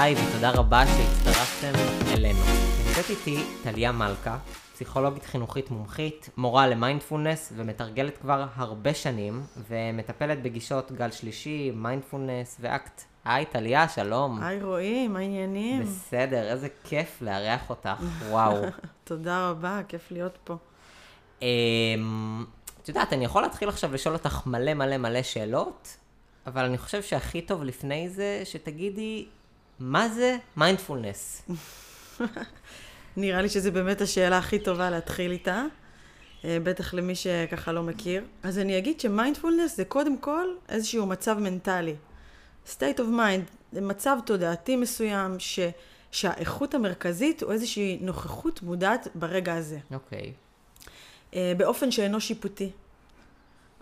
היי, ותודה רבה שהצטרפתם אלינו. נמצאת איתי טליה מלכה, פסיכולוגית חינוכית מומחית, מורה למיינדפולנס ומתרגלת כבר הרבה שנים, ומטפלת בגישות גל שלישי, מיינדפולנס ואקט. היי טליה, שלום. היי רועי, מה העניינים? בסדר, איזה כיף לארח אותך, וואו. תודה רבה, כיף להיות פה. אמ, את יודעת, אני יכול להתחיל עכשיו לשאול אותך מלא מלא מלא שאלות, אבל אני חושב שהכי טוב לפני זה שתגידי, מה זה מיינדפולנס? נראה לי שזו באמת השאלה הכי טובה להתחיל איתה, אה, בטח למי שככה לא מכיר. אז אני אגיד שמיינדפולנס זה קודם כל איזשהו מצב מנטלי. state of mind זה מצב תודעתי מסוים ש... שהאיכות המרכזית הוא איזושהי נוכחות מודעת ברגע הזה. אוקיי. אה, באופן שאינו שיפוטי.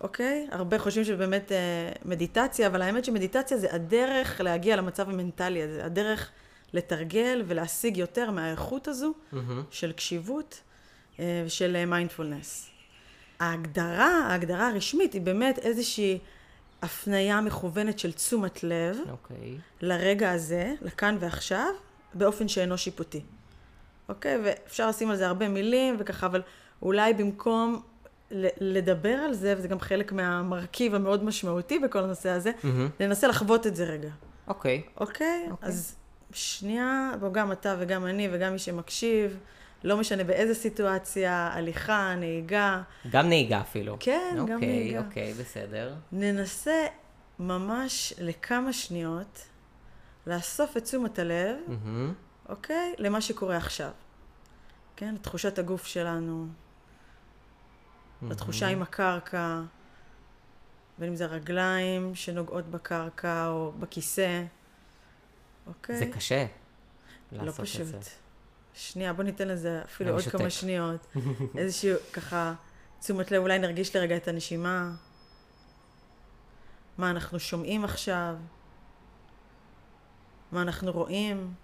אוקיי? הרבה חושבים שבאמת אה, מדיטציה, אבל האמת שמדיטציה זה הדרך להגיע למצב המנטלי הזה, הדרך לתרגל ולהשיג יותר מהאיכות הזו מהמם. של קשיבות אה, ושל מיינדפולנס. ההגדרה, ההגדרה הרשמית היא באמת איזושהי הפניה מכוונת של תשומת לב אוקיי. לרגע הזה, לכאן ועכשיו, באופן שאינו שיפוטי. אוקיי? ואפשר לשים על זה הרבה מילים וככה, אבל אולי במקום לדבר על זה, וזה גם חלק מהמרכיב המאוד משמעותי בכל הנושא הזה, מהמם. ננסה לחוות את זה רגע. אוקיי. אוקיי? אוקיי. אז שנייה, בוא, גם אתה וגם אני וגם מי שמקשיב, לא משנה באיזה סיטואציה, הליכה, נהיגה, גם נהיגה אפילו. כן, גם אוקיי, נהיגה. אוקיי, בסדר. ננסה ממש לכמה שניות לאסוף את תשומת הלב. אוקיי? למה שקורה עכשיו. כן? לתחושת הגוף שלנו, לתחושה עם הקרקע, בין אם זה הרגליים שנוגעות בקרקע או בכיסא, אוקיי? זה קשה לא פשוט. שנייה, בוא ניתן לזה אפילו אני עוד שותק. כמה שניות. איזשהו ככה תשומת לב, אולי נרגיש לרגע את הנשימה. מה אנחנו שומעים עכשיו? מה אנחנו רואים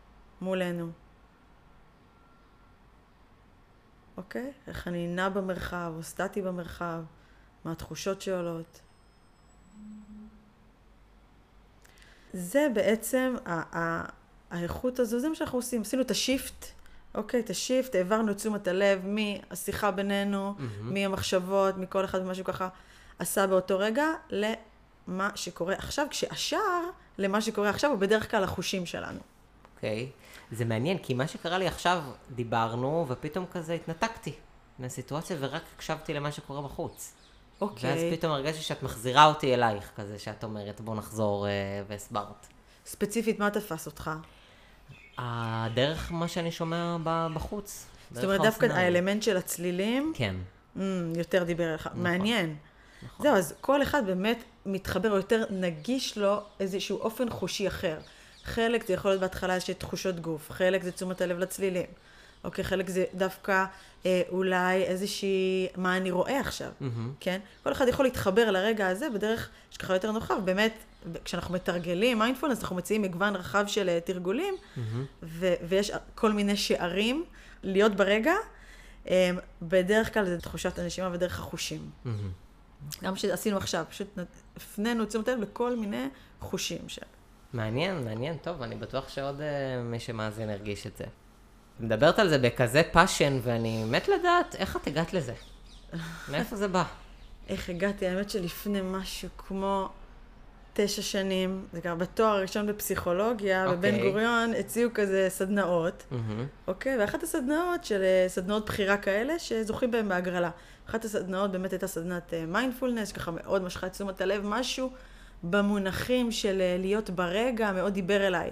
מולנו? אוקיי? איך אני נע במרחב או סטטי במרחב? מה התחושות שעולות? זה בעצם ה- ה- האיכות הזו, זה מה שאנחנו עושים. עשינו את השיפט, אוקיי? את השיפט, העברנו את תשומת הלב מהשיחה בינינו, מהמם. מהמחשבות, מכל אחד ומה שהוא ככה עשה באותו רגע, למה שקורה עכשיו, כשהשער למה שקורה עכשיו הוא בדרך כלל החושים שלנו. אוקיי. זה מעניין, כי מה שקרה לי עכשיו, דיברנו, ופתאום כזה התנתקתי מהסיטואציה, ורק הקשבתי למה שקורה בחוץ. אוקיי. ואז פתאום הרגשתי שאת מחזירה אותי אלייך, כזה שאת אומרת, בוא נחזור, אה, והסברת. ספציפית, מה תפס אותך? הדרך מה שאני שומע בחוץ. זאת אומרת, דווקא. האלמנט של הצלילים, כן. mm, יותר דיבר אליך. מעניין. נכון. זהו, אז כל אחד באמת מתחבר, או יותר נגיש לו איזשהו אופן חושי אחר. חלק זה יכול להיות בהתחלה איזושהי תחושות גוף, חלק זה תשומת הלב לצלילים. אוקיי, חלק זה דווקא אה, אולי איזושהי, מה אני רואה עכשיו, מהמם. כן? כל אחד יכול להתחבר לרגע הזה בדרך שככה יותר נוחה, ובאמת, כשאנחנו מתרגלים מיינדפולנס, אנחנו מציעים מגוון רחב של אה, תרגולים, מהמם. ו- ויש כל מיני שערים להיות ברגע. אה, בדרך כלל זה תחושת הנשימה ודרך החושים. מהמם. גם שעשינו עכשיו, פשוט הפנינו תשומת לב לכל מיני חושים של... מעניין, מעניין, טוב, אני בטוח שעוד אה, מי שמאזין הרגיש את זה. מדברת על זה בכזה passion, ואני מת לדעת איך את הגעת לזה. מאיפה זה בא? איך הגעתי, האמת שלפני משהו כמו תשע שנים, זה גם בתואר הראשון בפסיכולוגיה, אוקיי. בבן גוריון, הציעו כזה סדנאות. אוקיי? ואחת הסדנאות של אה, סדנאות בחירה כאלה, שזוכים בהן בהגרלה. אחת הסדנאות באמת הייתה סדנת מיינדפולנס, שככה מאוד משכה את תשומת הלב, משהו במונחים של אה, להיות ברגע, מאוד דיבר אליי.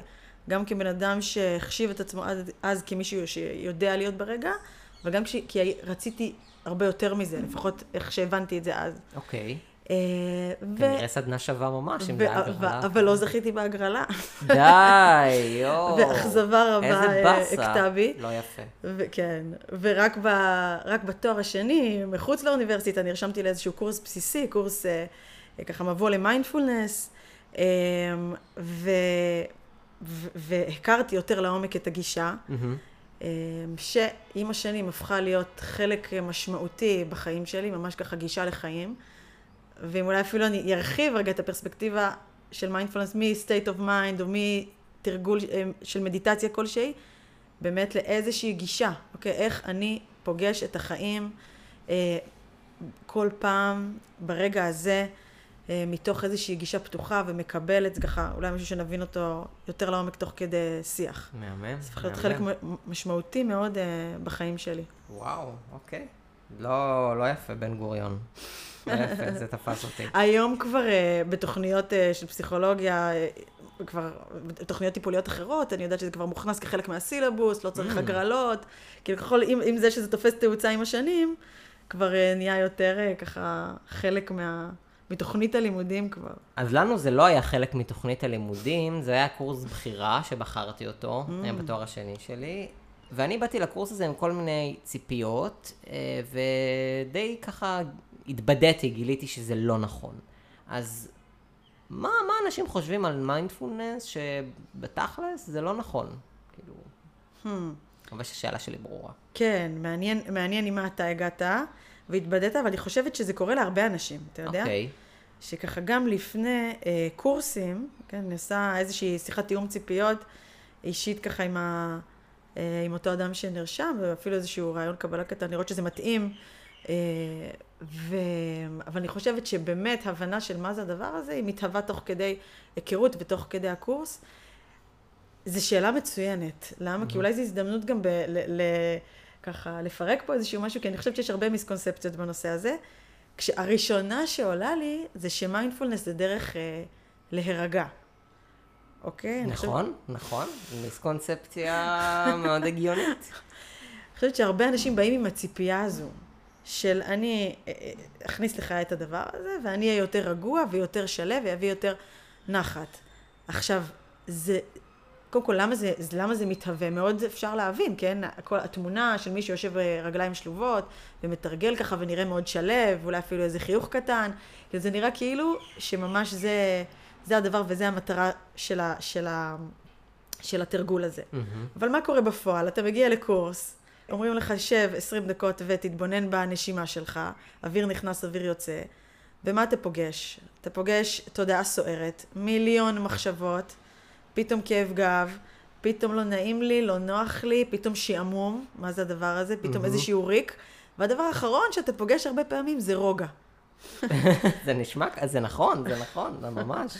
גם כבן אדם שהחשיב את עצמו אז, אז כמישהו שיודע להיות ברגע, וגם כש, כי רציתי הרבה יותר מזה, לפחות איך שהבנתי את זה אז. אוקיי. אה, ו- כנראה סדנה שווה ממש, אם זה הגרלה. אבל לא זכיתי בהגרלה, די, יואו. ואכזבה רבה איזה אה. הכתה בי. לא יפה. וכן, ורק ב, בתואר השני, מחוץ לאוניברסיטה, נרשמתי לאיזשהו קורס בסיסי, קורס ככה מבוא למיינדפולנס, אה, ו, ו, והכרתי יותר לעומק את הגישה, מהמם. אה, שעם השנים הפכה להיות חלק משמעותי בחיים שלי, ממש ככה גישה לחיים. ואם אולי אפילו אני ארחיב רגע את הפרספקטיבה של מיינדפולנס מ-state of mind או תרגול אה, של מדיטציה כלשהי, באמת לאיזושהי גישה, אוקיי? איך אני פוגש את החיים אה, כל פעם, ברגע הזה, אה, מתוך איזושהי גישה פתוחה ומקבל את זה ככה, אולי משהו שנבין אותו יותר לעומק תוך כדי שיח. מהמם, זה הופך להיות חלק משמעותי מאוד אה, בחיים שלי. וואו, אוקיי. לא, לא יפה, בן גוריון. לא יפה, זה תפס אותי. היום כבר אה, בתוכניות אה, של פסיכולוגיה, אה, כבר בתוכניות טיפוליות אחרות, אני יודעת שזה כבר מוכנס כחלק מהסילבוס, לא צריך Mm. הגרלות, כאילו ככל, עם, עם זה שזה תופס תאוצה עם השנים, כבר אה, נהיה יותר אה, ככה חלק מה, מתוכנית הלימודים כבר. אז לנו זה לא היה חלק מתוכנית הלימודים, זה היה קורס בחירה שבחרתי אותו Mm. אה, בתואר השני שלי. ואני באתי לקורס הזה עם כל מיני ציפיות, אה, ודי ככה התבדיתי, גיליתי שזה לא נכון. אז מה, מה אנשים חושבים על מיינדפולנס שבתכלס זה לא נכון? כאילו, Hmm. מקווה שהשאלה שלי ברורה. כן, מעניין, מעניין עם מה אתה הגעת והתבדית, אבל אני חושבת שזה קורה להרבה אנשים, אתה יודע? אוקיי. שככה גם לפני אה, קורסים, כן, נעשה איזושהי שיחת תיאום ציפיות אישית ככה עם, ה, אה, עם אותו אדם שנרשם, ואפילו איזשהו רעיון קבלה קטן, לראות שזה מתאים. אה, ו... אבל אני חושבת שבאמת הבנה של מה זה הדבר הזה, היא מתהווה תוך כדי היכרות ותוך כדי הקורס. זו שאלה מצוינת. למה? כי אולי זו הזדמנות גם ב... ל... ל... ככה לפרק פה איזשהו משהו, כי אני חושבת שיש הרבה מיסקונספציות בנושא הזה. כשהראשונה שעולה לי זה שמיינדפולנס זה דרך אה, להירגע. אוקיי? אני חושבת- נכון, נכון. מיסקונספציה מאוד הגיונית. אני חושבת שהרבה אנשים באים עם הציפייה הזו של אני אה, אה, אכניס לך את הדבר הזה ואני אהיה יותר רגוע ויותר שלו ויביא יותר נחת. עכשיו, זה, קודם כל, למה זה, למה זה מתהווה? מאוד אפשר להבין, כן? כל התמונה של מי שיושב ברגליים שלובות ומתרגל ככה ונראה מאוד שלו, ואולי אפילו איזה חיוך קטן, זה נראה כאילו שממש זה, זה הדבר וזה המטרה של, ה, של, ה, של התרגול הזה. מהמם. אבל מה קורה בפועל? אתה מגיע לקורס, אומרים לך, שב 20 דקות ותתבונן בנשימה שלך, אוויר נכנס, אוויר יוצא, ומה אתה פוגש? אתה פוגש תודעה סוערת, מיליון מחשבות, פתאום כאב גב, פתאום לא נעים לי, לא נוח לי, פתאום שעמום, מה זה הדבר הזה? פתאום מהמם. איזשהו ריק. והדבר האחרון שאתה פוגש הרבה פעמים זה רוגע. זה נשמע, זה נכון, זה נכון, זה ממש.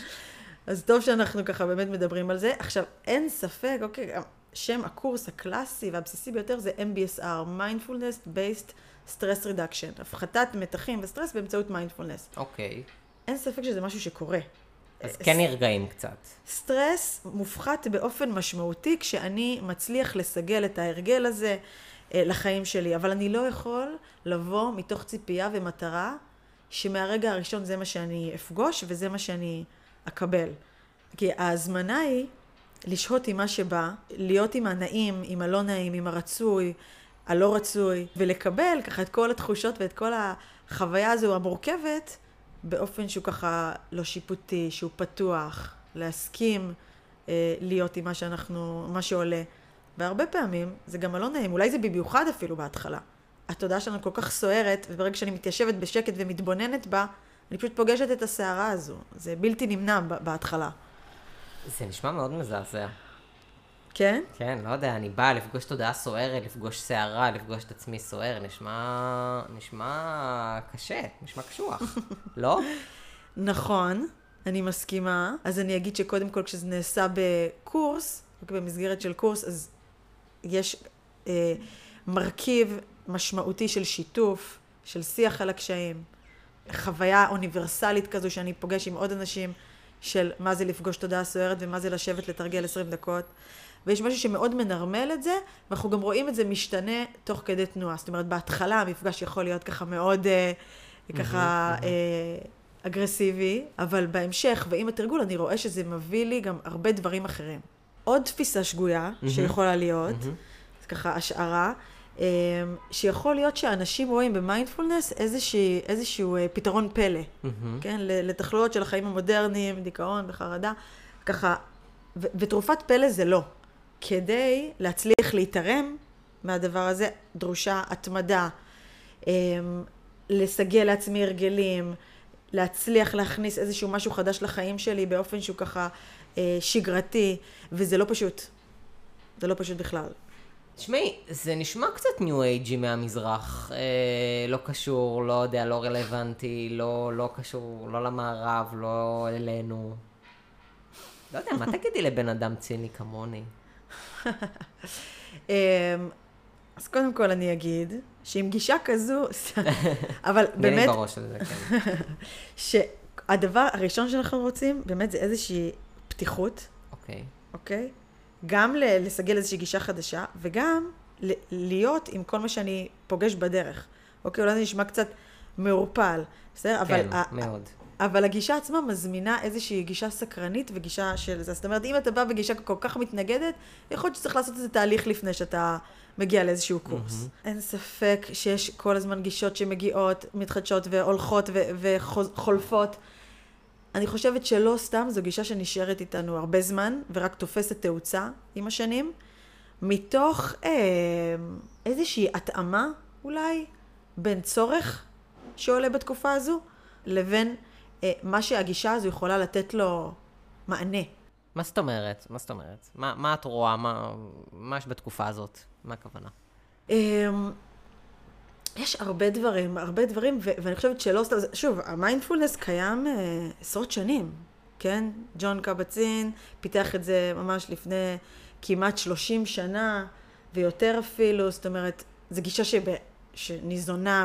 אז טוב שאנחנו ככה באמת מדברים על זה. עכשיו, אין ספק, אוקיי, שם הקורס הקלאסי והבסיסי ביותר זה MBSR, Mindfulness Based Stress Reduction, הפחתת מתחים וסטרס באמצעות מיינדפולנס. אוקיי. אין ספק שזה משהו שקורה. אז כן נרגעים קצת. סטרס מופחת באופן משמעותי כשאני מצליח לסגל את ההרגל הזה אה, לחיים שלי, אבל אני לא יכול לבוא מתוך ציפייה ומטרה שמהרגע הראשון זה מה שאני אפגוש וזה מה שאני אקבל. כי ההזמנה היא לשהות עם מה שבא, להיות עם הנעים, עם הלא נעים, עם הרצוי, הלא רצוי, ולקבל ככה את כל התחושות ואת כל החוויה הזו המורכבת באופן שהוא ככה לא שיפוטי, שהוא פתוח, להסכים אה, להיות עם מה שאנחנו, מה שעולה. והרבה פעמים זה גם הלא נעים, אולי זה במיוחד אפילו בהתחלה. התודעה שלנו כל כך סוערת, וברגע שאני מתיישבת בשקט ומתבוננת בה, אני פשוט פוגשת את הסערה הזו. זה בלתי נמנע בהתחלה. זה נשמע מאוד מזעזע. כן? כן, לא יודע, אני באה לפגוש תודעה סוערת, לפגוש סערה, לפגוש את עצמי סוער, נשמע... נשמע קשה, נשמע קשוח. לא? נכון, אני מסכימה. אז אני אגיד שקודם כל כשזה נעשה בקורס, במסגרת של קורס, אז יש אה, מרכיב משמעותי של שיתוף, של שיח על הקשיים, חוויה אוניברסלית כזו שאני פוגש עם עוד אנשים של מה זה לפגוש תודעה סוערת ומה זה לשבת לתרגל 20 דקות. ויש משהו שמאוד מנרמל את זה, ואנחנו גם רואים את זה משתנה תוך כדי תנועה. זאת אומרת, בהתחלה המפגש יכול להיות ככה מאוד, אה, ככה, אה, אגרסיבי, אבל בהמשך ועם התרגול אני רואה שזה מביא לי גם הרבה דברים אחרים. עוד תפיסה שגויה שיכולה להיות, זה ככה השערה, אה, שיכול להיות שאנשים רואים במיינדפולנס איזשהו אה, פתרון פלא. כן, לתחלואות של החיים המודרניים, דיכאון וחרדה, ככה, ו- ותרופת פלא זה לא. כדי להצליח להתערם מהדבר הזה, דרושה התמדה, אמ, לסגל לעצמי הרגלים, להצליח להכניס איזשהו משהו חדש לחיים שלי באופן שהוא ככה אה, שגרתי, וזה לא פשוט. זה לא פשוט בכלל. תשמעי, זה נשמע קצת ניו אייג'י מהמזרח, אה, לא קשור, לא יודע, לא רלוונטי, לא, לא קשור, לא למערב, לא אלינו. לא יודע, מה תגידי לבן אדם ציני כמוני? אמ, אז קודם כל אני אגיד, שעם גישה כזו, אבל תני לי באמת, בראש על זה, כן. שהדבר הראשון שאנחנו רוצים, באמת זה איזושהי פתיחות, אוקיי. אוקיי? גם לסגל איזושהי גישה חדשה, וגם להיות עם כל מה שאני פוגש בדרך. אוקיי, אולי זה נשמע קצת מעורפל, בסדר? אבל, כן, ה- מאוד. אבל הגישה עצמה מזמינה איזושהי גישה סקרנית וגישה של זה. זאת אומרת, אם אתה בא בגישה כל כך מתנגדת, יכול להיות שצריך לעשות איזה תהליך לפני שאתה מגיע לאיזשהו קורס. Mm-hmm. אין ספק שיש כל הזמן גישות שמגיעות, מתחדשות והולכות ו- וחולפות. אני חושבת שלא סתם זו גישה שנשארת איתנו הרבה זמן, ורק תופסת תאוצה עם השנים, מתוך אה, איזושהי התאמה אולי בין צורך שעולה בתקופה הזו, לבין מה שהגישה הזו יכולה לתת לו מענה. מה זאת אומרת? מה זאת אומרת? מה, מה את רואה? מה, מה יש בתקופה הזאת? מה הכוונה? אמ, יש הרבה דברים, הרבה דברים, ו- ואני חושבת שלא סתם, שוב, המיינדפולנס קיים אה, עשרות שנים, כן? ג'ון קבצין פיתח את זה ממש לפני כמעט 30 שנה, ויותר אפילו, זאת אומרת, זו גישה שב, שניזונה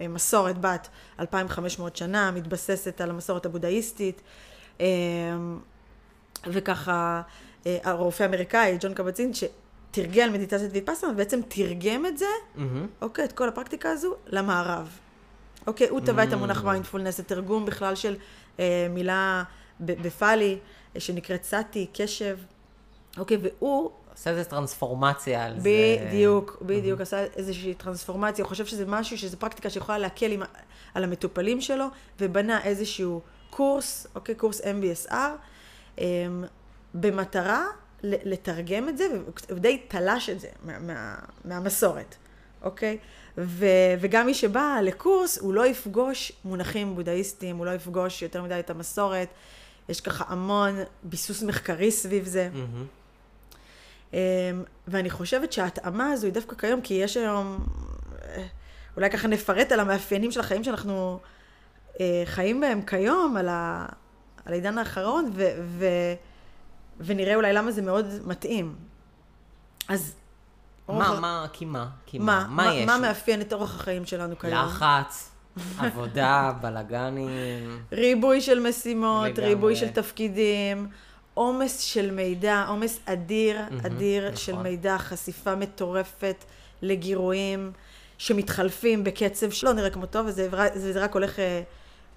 ממסורת בת 2,500 שנה, מתבססת על המסורת הבודהיסטית, אמ, וככה, אה, הרופא האמריקאי, ג'ון קבצין, שתרגל מדיטציית ויפאסנה, בעצם תרגם את זה, מהמם. אוקיי, את כל הפרקטיקה הזו, למערב. אוקיי, הוא טבע את המונח מיינדפולנס, זה תרגום בכלל של אה, מילה בפאלי, אה, שנקראת סאטי, קשב. אוקיי, והוא עושה איזה טרנספורמציה על זה. בדיוק, בדיוק, עשה איזושהי טרנספורמציה, הוא חושב שזה משהו, שזו פרקטיקה שיכולה להקל עם, על המטופלים שלו, ובנה איזשהו קורס, אוקיי, קורס MBSR, אמ, במטרה לתרגם את זה, והוא די תלש את זה מה, מה, מהמסורת, אוקיי? ו, וגם מי שבא לקורס, הוא לא יפגוש מונחים בודהיסטיים, הוא לא יפגוש יותר מדי את המסורת, יש ככה המון ביסוס מחקרי סביב זה. מהמם. אמ, ואני חושבת שההתאמה הזו היא דווקא כיום, כי יש היום, אה, אולי ככה נפרט על המאפיינים של החיים שאנחנו אה, חיים בהם כיום, על, ה, על העידן האחרון, ו, ו, ונראה אולי למה זה מאוד מתאים. אז... מה, ה- מה, כי מה? כי מה, מה? מה יש? מה מאפיין את אורח החיים שלנו כיום? לחץ, עבודה, בלאגנים. ריבוי של משימות, לגמרי. ריבוי של תפקידים, עומס של מידע, עומס אדיר, מהמם, אדיר נכון. של מידע, חשיפה מטורפת לגירויים שמתחלפים בקצב שלא נראה כמותו, וזה, וזה רק הולך אה,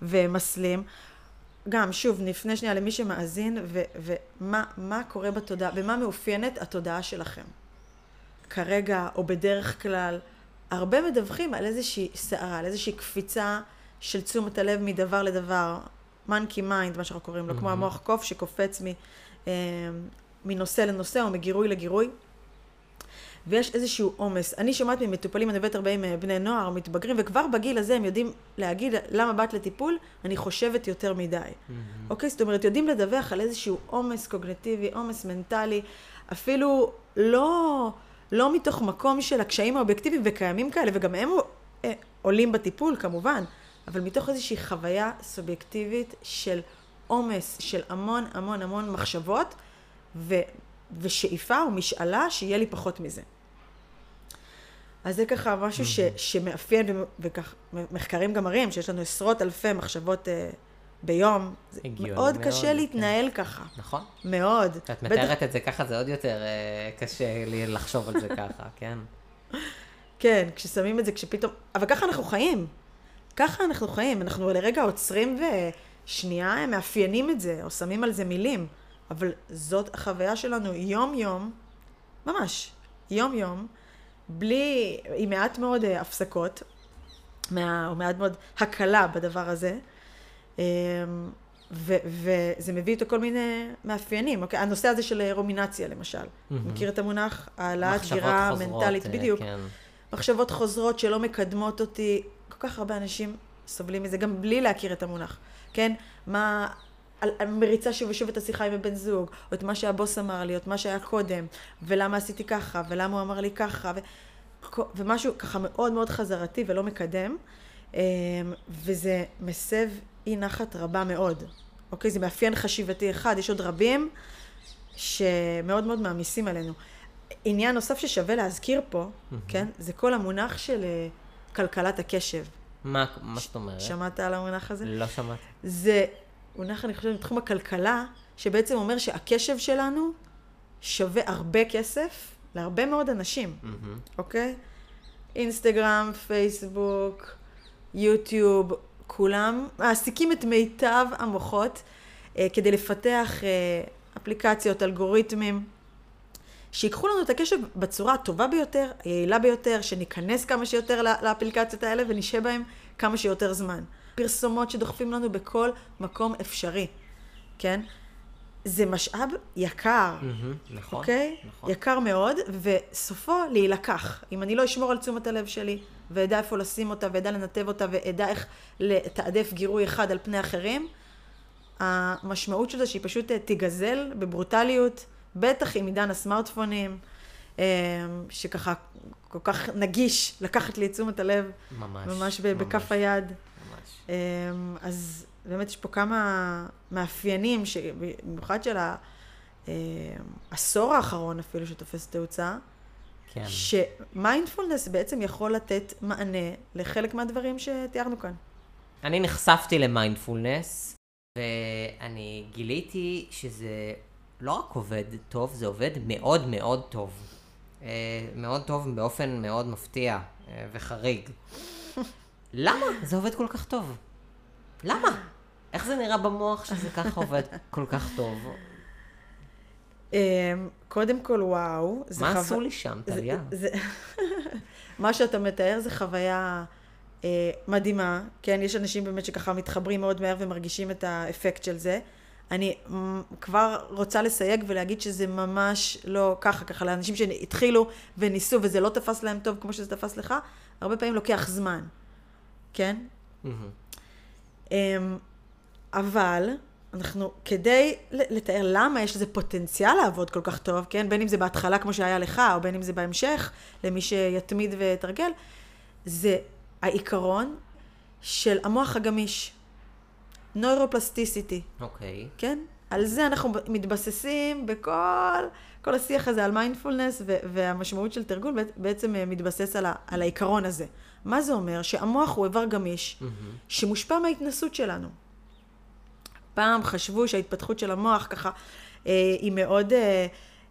ומסלים. גם, שוב, נפנה שנייה למי שמאזין, ו- ומה מה קורה בתודעה, ומה מאופיינת התודעה שלכם. כרגע, או בדרך כלל, הרבה מדווחים על איזושהי סערה, על איזושהי קפיצה של תשומת הלב מדבר לדבר, monkey mind, מה שאנחנו קוראים לו, כמו מהמם. המוח קוף שקופץ מ, אה, מנושא לנושא או מגירוי לגירוי. ויש איזשהו עומס. אני שומעת ממטופלים, אני עובדת הרבה עם אה, בני נוער, מתבגרים, וכבר בגיל הזה הם יודעים להגיד למה באת לטיפול, אני חושבת יותר מדי. אוקיי? זאת אומרת, יודעים לדווח על איזשהו עומס קוגנטיבי, עומס מנטלי, אפילו לא, לא מתוך מקום של הקשיים האובייקטיביים, וקיימים כאלה, וגם הם אה, עולים בטיפול כמובן, אבל מתוך איזושהי חוויה סובייקטיבית של עומס, של המון המון המון מחשבות, ו, ושאיפה או משאלה שיהיה לי פחות מזה. אז זה ככה משהו ש, שמאפיין, וכך, מחקרים גם מראים שיש לנו עשרות אלפי מחשבות אה, ביום. זה מאוד מאוד, קשה כן. להתנהל ככה. נכון? מאוד. כשאת בטח- מתארת את זה ככה, זה עוד יותר אה, קשה לי לחשוב על זה ככה, כן? כן, כששמים את זה, כשפתאום... אבל ככה אנחנו חיים. ככה אנחנו חיים. אנחנו לרגע עוצרים ושנייה מאפיינים את זה, או שמים על זה מילים. אבל זאת החוויה שלנו יום-יום, ממש, יום-יום, בלי, עם מעט מאוד אה, הפסקות, מה, או מעט מאוד הקלה בדבר הזה. אמ, ו, וזה מביא איתו כל מיני מאפיינים. אוקיי? הנושא הזה של אה, רומינציה, למשל. מהמם. מכיר את המונח? העלאת גירה מנטלית, אה, בדיוק. כן. מחשבות חוזרות שלא מקדמות אותי, כל כך הרבה אנשים סובלים מזה, גם בלי להכיר את המונח, כן? מה, מריצה שוב ושוב את השיחה עם הבן זוג, או את מה שהבוס אמר לי, או את מה שהיה קודם, ולמה עשיתי ככה, ולמה הוא אמר לי ככה, ו, ומשהו ככה מאוד מאוד חזרתי ולא מקדם, אמ, וזה מסב אי נחת רבה מאוד. אוקיי? זה מאפיין חשיבתי אחד, יש עוד רבים שמאוד מאוד מעמיסים עלינו. עניין נוסף ששווה להזכיר פה, mm-hmm. כן? זה כל המונח של uh, כלכלת הקשב. מה, מה זאת אומרת? שמעת על המונח הזה? לא שמעתי. זה מונח, אני חושבת, בתחום הכלכלה, שבעצם אומר שהקשב שלנו שווה הרבה כסף להרבה מאוד אנשים, mm-hmm. אוקיי? אינסטגרם, פייסבוק, יוטיוב, כולם מעסיקים את מיטב המוחות אה, כדי לפתח אה, אפליקציות, אלגוריתמים, שיקחו לנו את הקשב בצורה הטובה ביותר, היעילה ביותר, שניכנס כמה שיותר לאפליקציות האלה ונשהה בהם כמה שיותר זמן. פרסומות שדוחפים לנו בכל מקום אפשרי, כן? זה משאב יקר, mm-hmm, נכון, אוקיי? נכון. יקר מאוד, וסופו להילקח. אם אני לא אשמור על תשומת הלב שלי, ואדע איפה לשים אותה, ואדע לנתב אותה, ואדע איך לתעדף גירוי אחד על פני אחרים, המשמעות של זה שהיא פשוט תיגזל בברוטליות, בטח עם עידן הסמארטפונים, אה, שככה כל כך נגיש לקחת לי את תשומת הלב. ממש. ממש בכף היד. ממש. אה, אז באמת יש פה כמה מאפיינים, במיוחד של העשור אה, האחרון אפילו, שתופס תאוצה. כן. שמיינדפולנס בעצם יכול לתת מענה לחלק מהדברים שתיארנו כאן. אני נחשפתי למיינדפולנס, ואני גיליתי שזה לא רק עובד טוב, זה עובד מאוד מאוד טוב. אה, מאוד טוב באופן מאוד מפתיע אה, וחריג. למה זה עובד כל כך טוב? למה? איך זה נראה במוח שזה ככה עובד כל כך טוב? אמ, קודם כל, וואו. מה עשו לי שם, טליה? מה שאתה מתאר זה חוויה אה, מדהימה. כן, יש אנשים באמת שככה מתחברים מאוד מהר ומרגישים את האפקט של זה. אני כבר רוצה לסייג ולהגיד שזה ממש לא ככה, ככה לאנשים שהתחילו וניסו וזה לא תפס להם טוב כמו שזה תפס לך, הרבה פעמים לוקח זמן, כן? Mm-hmm. אבל אנחנו, כדי לתאר למה יש לזה פוטנציאל לעבוד כל כך טוב, כן? בין אם זה בהתחלה כמו שהיה לך, או בין אם זה בהמשך, למי שיתמיד ויתרגל, זה העיקרון של המוח הגמיש. נוירופלסטיסיטי. אוקיי. Okay. כן? על זה אנחנו מתבססים בכל כל השיח הזה על מיינדפולנס, והמשמעות של תרגול בעצם אה, מתבסס על, ה, על העיקרון הזה. מה זה אומר? שהמוח הוא איבר גמיש, mm-hmm. שמושפע מההתנסות שלנו. פעם חשבו שההתפתחות של המוח ככה אה, היא מאוד אה,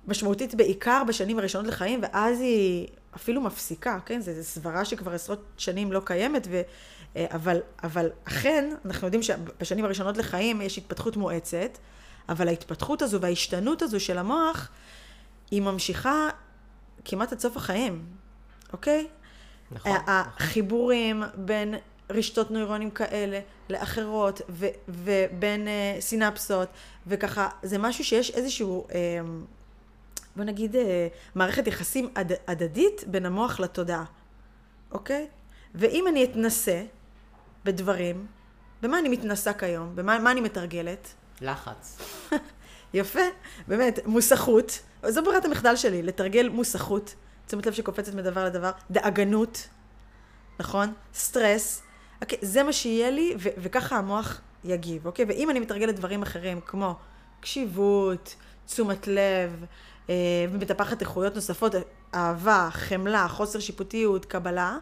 משמעותית בעיקר בשנים הראשונות לחיים, ואז היא אפילו מפסיקה, כן? זו סברה שכבר עשרות שנים לא קיימת, ו, אבל, אבל אכן, אנחנו יודעים שבשנים הראשונות לחיים יש התפתחות מואצת, אבל ההתפתחות הזו וההשתנות הזו של המוח, היא ממשיכה כמעט עד סוף החיים, אוקיי? נכון. החיבורים בין רשתות נוירונים כאלה לאחרות, ו, ובין uh, סינפסות, וככה, זה משהו שיש איזשהו, uh, בוא נגיד, uh, מערכת יחסים עד, הדדית בין המוח לתודעה, אוקיי? ואם אני אתנסה בדברים, במה אני מתנסה כיום? במה אני מתרגלת? לחץ. יפה, באמת, מוסכות. זו ברירת המחדל שלי, לתרגל מוסכות, תשומת לב שקופצת מדבר לדבר, דאגנות, נכון? סטרס, אוקיי, זה מה שיהיה לי, ו- וככה המוח יגיב, אוקיי? ואם אני מתרגלת דברים אחרים, כמו קשיבות, תשומת לב, אה, ומטפחת איכויות נוספות, אהבה, חמלה, חוסר שיפוטיות, קבלה,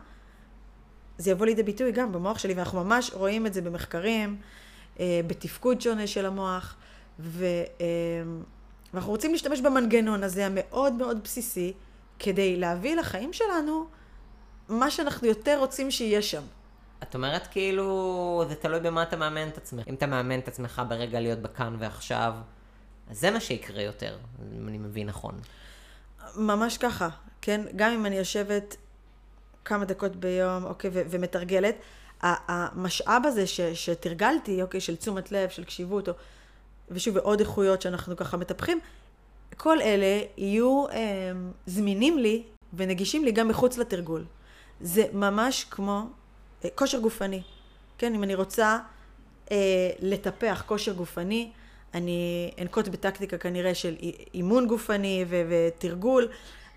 זה יבוא לידי ביטוי גם במוח שלי, ואנחנו ממש רואים את זה במחקרים, אה, בתפקוד שונה של המוח, ו, אה, ואנחנו רוצים להשתמש במנגנון הזה המאוד מאוד בסיסי, כדי להביא לחיים שלנו מה שאנחנו יותר רוצים שיהיה שם. את אומרת כאילו, זה תלוי במה אתה מאמן את עצמך. אם אתה מאמן את עצמך ברגע להיות בכאן ועכשיו, אז זה מה שיקרה יותר, אם אני מבין נכון. ממש ככה, כן? גם אם אני יושבת כמה דקות ביום, אוקיי, ו- ומתרגלת, המשאב הזה ש- שתרגלתי, אוקיי, של תשומת לב, של קשיבות, או, ושוב, ועוד איכויות שאנחנו ככה מטפחים, כל אלה יהיו אה, זמינים לי ונגישים לי גם מחוץ לתרגול. זה ממש כמו כושר גופני. כן, אם אני רוצה אה, לטפח כושר גופני. אני אנקוט בטקטיקה כנראה של אימון גופני ו- ותרגול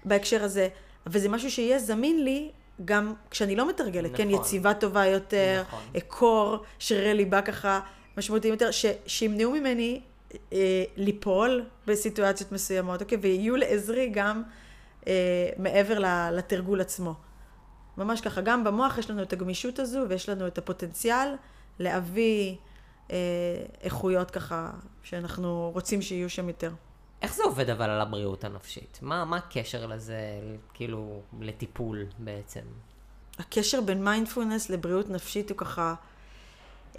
בהקשר הזה, וזה משהו שיהיה זמין לי גם כשאני לא מתרגלת, כן? נכון. כן, יציבה טובה יותר, נכון. קור, שרירי ליבה ככה משמעותיים יותר, ש- שימנעו ממני אה, ליפול בסיטואציות מסוימות, אוקיי? ויהיו לעזרי גם אה, מעבר ל- לתרגול עצמו. ממש ככה, גם במוח יש לנו את הגמישות הזו ויש לנו את הפוטנציאל להביא אה, איכויות ככה שאנחנו רוצים שיהיו שם יותר. איך זה עובד אבל על הבריאות הנפשית? מה, מה הקשר לזה, כאילו, לטיפול בעצם? הקשר בין מיינדפולנס לבריאות נפשית הוא ככה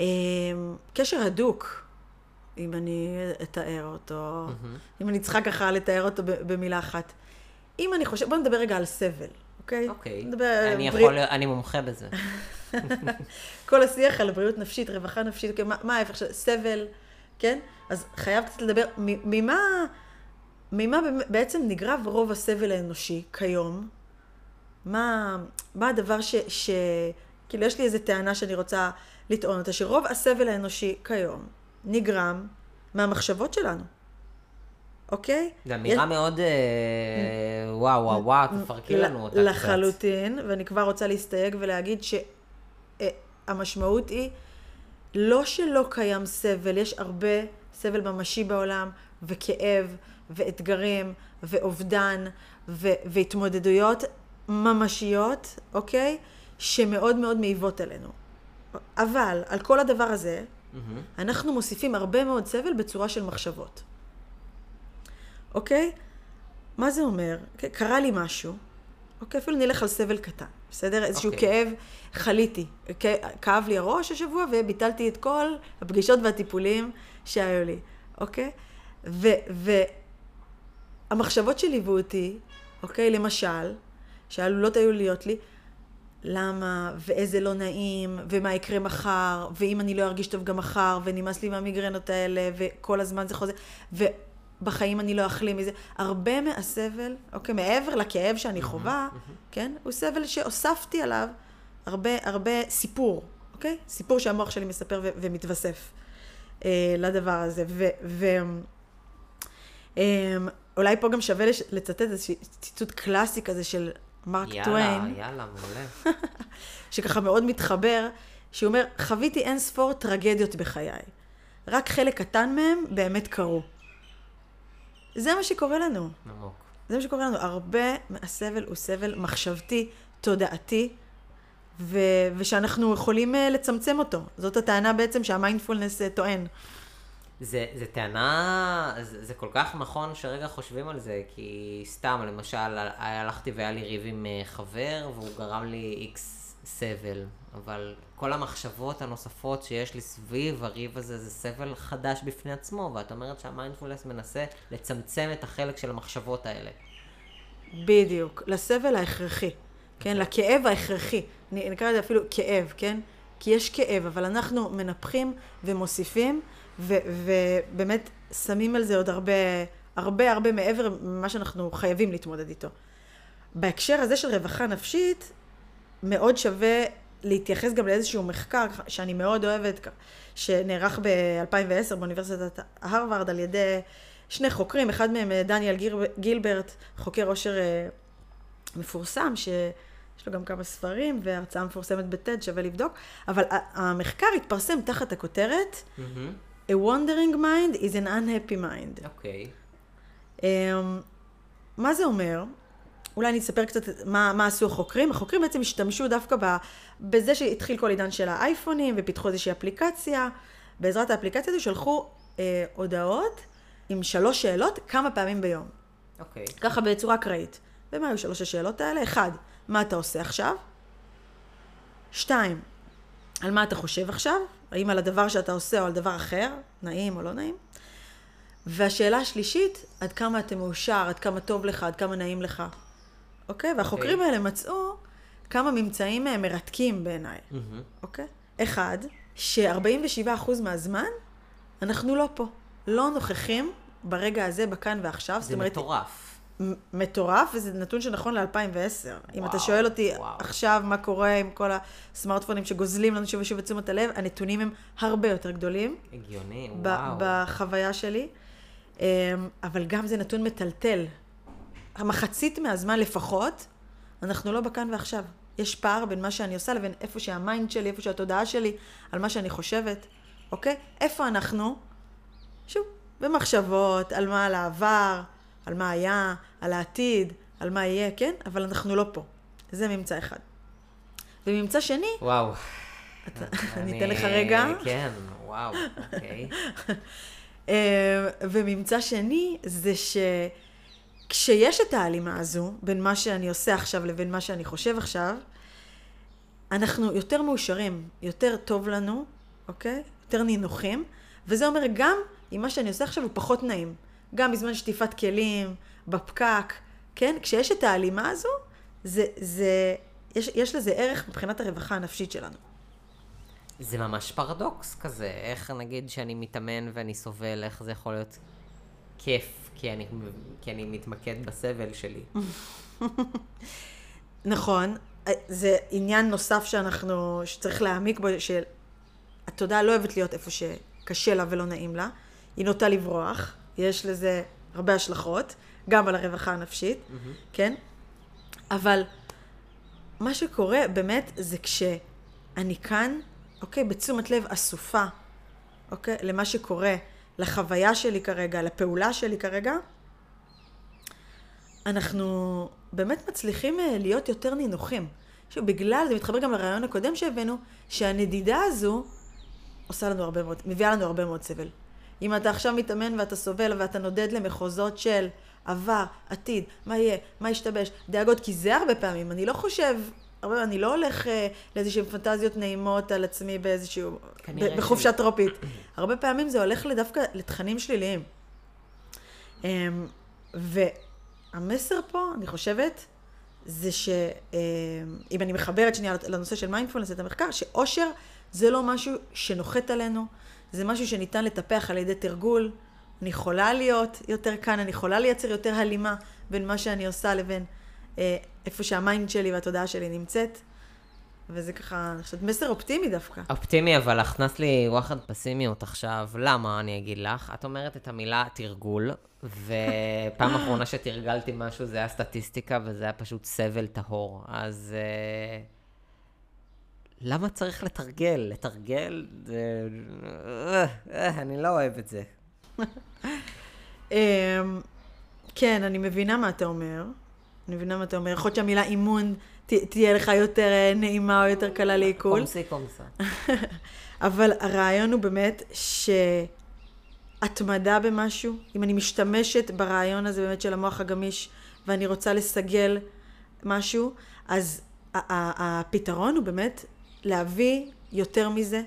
אה, קשר הדוק, אם אני אתאר אותו, אם אני צריכה ככה לתאר אותו במילה אחת. אם אני חושבת, בוא נדבר רגע על סבל, אוקיי? אוקיי. נדבר אני בריא- יכול, אני מומחה בזה. כל השיח על בריאות נפשית, רווחה נפשית, אוקיי, מה, ההפך של סבל, כן? אז חייב קצת לדבר, ממה, ממה בעצם נגרב רוב הסבל האנושי כיום? מה, מה הדבר ש, ש... כאילו, יש לי איזו טענה שאני רוצה לטעון אותה, שרוב הסבל האנושי כיום נגרם מהמחשבות שלנו, אוקיי? זו אמירה מאוד, אה, וואו, וואו, וואו, תפרקי לנו אותה קצת. לחלוטין, ואני כבר רוצה להסתייג ולהגיד שהמשמעות היא לא שלא קיים סבל, יש הרבה סבל ממשי בעולם, וכאב, ואתגרים, ואובדן, ו- והתמודדויות ממשיות, אוקיי? שמאוד מאוד מעיבות עלינו. אבל על כל הדבר הזה, מהמם. אנחנו מוסיפים הרבה מאוד סבל בצורה של מחשבות. אוקיי? מה זה אומר? קרה לי משהו, אוקיי? אפילו נלך על סבל קטן, בסדר? איזשהו אוקיי. כאב, חליתי. כאב לי הראש השבוע וביטלתי את כל הפגישות והטיפולים שהיו לי, אוקיי? והמחשבות שליוו אותי, אוקיי? למשל, שעלולות היו להיות לי, למה, ואיזה לא נעים, ומה יקרה מחר, ואם אני לא ארגיש טוב גם מחר, ונמאס לי מהמיגרנות האלה, וכל הזמן זה חוזר, ובחיים אני לא אחלים מזה. הרבה מהסבל, אוקיי, מעבר לכאב שאני חווה, כן, הוא סבל שהוספתי עליו הרבה, הרבה סיפור, אוקיי? סיפור שהמוח שלי מספר ו- ומתווסף אה, לדבר הזה. ו... ו- אה, אולי פה גם שווה לש- לצטט איזה ציטוט קלאסי כזה של מרק יאללה, טוויין. יאללה, מעולה. שככה מאוד מתחבר, שהוא אומר, חוויתי אין ספור טרגדיות בחיי. רק חלק קטן מהם באמת קרו. זה מה שקורה לנו. עמוק. זה מה שקורה לנו. הרבה מהסבל הוא סבל מחשבתי, תודעתי, ו- ושאנחנו יכולים אה, לצמצם אותו. זאת הטענה בעצם שהמיינדפולנס אה, טוען. זה, זה טענה, זה, זה כל כך נכון שרגע חושבים על זה, כי סתם, למשל, הלכתי והיה לי ריב עם אה, חבר, והוא גרם לי איקס סבל, אבל כל המחשבות הנוספות שיש לי סביב הריב הזה, זה סבל חדש בפני עצמו, ואת אומרת שהמיינדפולנס מנסה לצמצם את החלק של המחשבות האלה. בדיוק, לסבל ההכרחי, כן? לכאב ההכרחי. נקרא לזה אפילו כאב, כן? כי יש כאב, אבל אנחנו מנפחים ומוסיפים, ו- ובאמת שמים על זה עוד הרבה, הרבה הרבה מעבר ממה שאנחנו חייבים להתמודד איתו. בהקשר הזה של רווחה נפשית, מאוד שווה להתייחס גם לאיזשהו מחקר שאני מאוד אוהבת, שנערך ב-2010 באוניברסיטת הרווארד על ידי שני חוקרים, אחד מהם אה, דניאל גיר, גילברט, חוקר עושר אה, מפורסם, שיש לו גם כמה ספרים והרצאה מפורסמת בטד, שווה לבדוק, אבל המחקר התפרסם תחת הכותרת A wandering mind is an unhappy mind. אוקיי. אמ, מה זה אומר? אולי אני אספר קצת מה, מה עשו החוקרים. החוקרים בעצם השתמשו דווקא ב, בזה שהתחיל כל עידן של האייפונים ופיתחו איזושהי אפליקציה. בעזרת האפליקציה הזו שלחו אה, הודעות עם שלוש שאלות כמה פעמים ביום. אוקיי. ככה בצורה אקראית. ומה היו שלוש השאלות האלה? אחד, מה אתה עושה עכשיו? שתיים, על מה אתה חושב עכשיו? האם על הדבר שאתה עושה או על דבר אחר, נעים או לא נעים? והשאלה השלישית, עד כמה אתה מאושר, עד כמה טוב לך, עד כמה נעים לך. אוקיי? והחוקרים אוקיי. האלה מצאו כמה ממצאים אה, מרתקים בעיניי. מהמם. אוקיי? אחד, ש-47% מהזמן אנחנו לא פה. לא נוכחים ברגע הזה, בכאן ועכשיו. זה אומרת, מטורף. מטורף, וזה נתון שנכון ל-2010. אם אתה שואל אותי וואו. עכשיו מה קורה עם כל הסמארטפונים שגוזלים לנו שוב ושוב את תשומת הלב, הנתונים הם הרבה יותר גדולים הגיוני, וואו. בחוויה שלי, אמ, אבל גם זה נתון מטלטל. המחצית מהזמן לפחות, אנחנו לא בכאן ועכשיו. יש פער בין מה שאני עושה לבין איפה שהמיינד שלי, איפה שהתודעה שלי, על מה שאני חושבת, אוקיי? איפה אנחנו? שוב, במחשבות, על מה על העבר, על מה היה, על העתיד, על מה יהיה, כן? אבל אנחנו לא פה. זה ממצא אחד. וממצא שני, וואו. אתה- אני אתן לך רגע. כן, וואו, אוקיי. אה, וממצא שני זה שכשיש את ההלימה הזו בין מה שאני עושה עכשיו לבין מה שאני חושב עכשיו, אנחנו יותר מאושרים, יותר טוב לנו, אוקיי? יותר נינוחים, וזה אומר גם אם מה שאני עושה עכשיו הוא פחות נעים. גם בזמן שטיפת כלים, בפקק, כן? כשיש את ההלימה הזו, זה, זה, יש, יש לזה ערך מבחינת הרווחה הנפשית שלנו. זה ממש פרדוקס כזה, איך נגיד שאני מתאמן ואני סובל, איך זה יכול להיות כיף, כי אני, כי אני מתמקד בסבל שלי. נכון, זה עניין נוסף שאנחנו, שצריך להעמיק בו, שהתודעה לא אוהבת להיות איפה שקשה לה ולא נעים לה, היא נוטה לברוח, יש לזה הרבה השלכות, גם על הרווחה הנפשית, כן? אבל מה שקורה באמת זה כשאני כאן, אוקיי, בתשומת לב אסופה, אוקיי, למה שקורה, לחוויה שלי כרגע, לפעולה שלי כרגע, אנחנו באמת מצליחים אה, להיות יותר נינוחים. שוב, בגלל, זה מתחבר גם לרעיון הקודם שהבאנו, שהנדידה הזו עושה לנו הרבה מאוד, מביאה לנו הרבה מאוד סבל. אם אתה עכשיו מתאמן ואתה סובל ואתה נודד למחוזות של עבר, עתיד, מה יהיה, מה ישתבש, דאגות, כי זה הרבה פעמים, אני לא חושב, הרבה, אני לא הולך אה, לאיזשהן פנטזיות נעימות על עצמי באיזשהו, ב- בחופשה טרופית. הרבה פעמים זה הולך דווקא לתכנים שליליים. אמ, והמסר פה, אני חושבת, זה שאם אני מחברת שנייה לנושא של מיינדפולנס, את המחקר, שאושר זה לא משהו שנוחת עלינו, זה משהו שניתן לטפח על ידי תרגול. אני יכולה להיות יותר כאן, אני יכולה לייצר יותר הלימה בין מה שאני עושה לבין אה, איפה שה-mind שלי והתודעה שלי נמצאת. וזה ככה, אני חושבת, מסר אופטימי דווקא. אופטימי, אבל הכנסת לי וואחד פסימיות עכשיו. למה? אני אגיד לך. את אומרת את המילה תרגול, ופעם אחרונה שתרגלתי משהו זה היה סטטיסטיקה, וזה היה פשוט סבל טהור. אז אה, למה צריך לתרגל? לתרגל? אה, אני לא אוהב את זה. אמ, כן, אני מבינה מה אתה אומר. אני מבינה מה אתה אומר. יכול להיות שהמילה אימון תהיה לך יותר אה, נעימה או יותר קלה לעיכול. קומסי קומסה. אבל הרעיון הוא באמת שהתמדה במשהו, אם אני משתמשת ברעיון הזה באמת של המוח הגמיש ואני רוצה לסגל משהו, אז הפתרון הוא באמת להביא יותר מזה,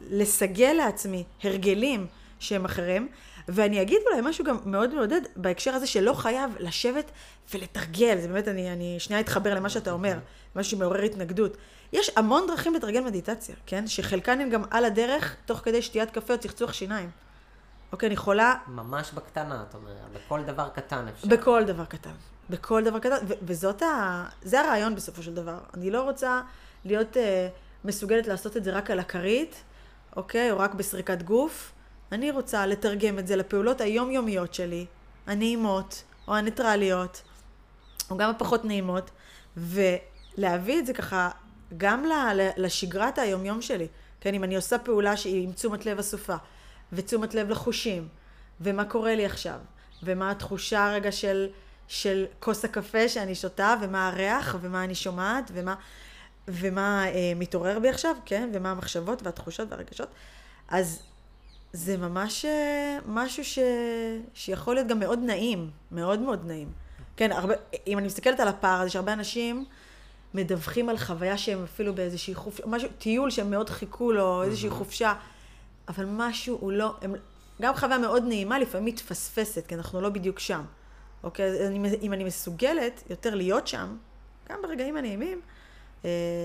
לסגל לעצמי הרגלים שהם אחרים. ואני אגיד אולי משהו גם מאוד מעודד בהקשר הזה שלא חייב לשבת ולתרגל. זה באמת, אני, אני שנייה אתחבר למה שאתה אומר, משהו שמעורר התנגדות. יש המון דרכים לתרגל מדיטציה, כן? שחלקן הן גם על הדרך, תוך כדי שתיית קפה או צחצוח שיניים. אוקיי, אני יכולה ממש בקטנה, את אומרת. בכל דבר קטן אפשר. בכל דבר קטן. בכל דבר קטן, ו- וזאת ה... זה הרעיון בסופו של דבר. אני לא רוצה להיות uh, מסוגלת לעשות את זה רק על הכרית, אוקיי? או רק בסריקת גוף. אני רוצה לתרגם את זה לפעולות היומיומיות שלי, הנעימות, או הניטרליות, או גם הפחות נעימות, ולהביא את זה ככה גם לשגרת היומיום שלי. כן, אם אני עושה פעולה שהיא עם תשומת לב אסופה, ותשומת לב לחושים, ומה קורה לי עכשיו, ומה התחושה הרגע של, של כוס הקפה שאני שותה, ומה הריח, ומה אני שומעת, ומה, ומה אה, מתעורר בי עכשיו, כן, ומה המחשבות והתחושות והרגשות. אז זה ממש אה, משהו ש... שיכול להיות גם מאוד נעים, מאוד מאוד נעים. כן, הרבה, אם אני מסתכלת על הפער, אז יש הרבה אנשים מדווחים על חוויה שהם אפילו באיזושהי חופשה, משהו, טיול שהם מאוד חיכו לו, איזושהי חופשה, אבל משהו הוא לא, הם, גם חוויה מאוד נעימה לפעמים מתפספסת, כי אנחנו לא בדיוק שם. אוקיי, אני, אם אני מסוגלת יותר להיות שם, גם ברגעים הנעימים,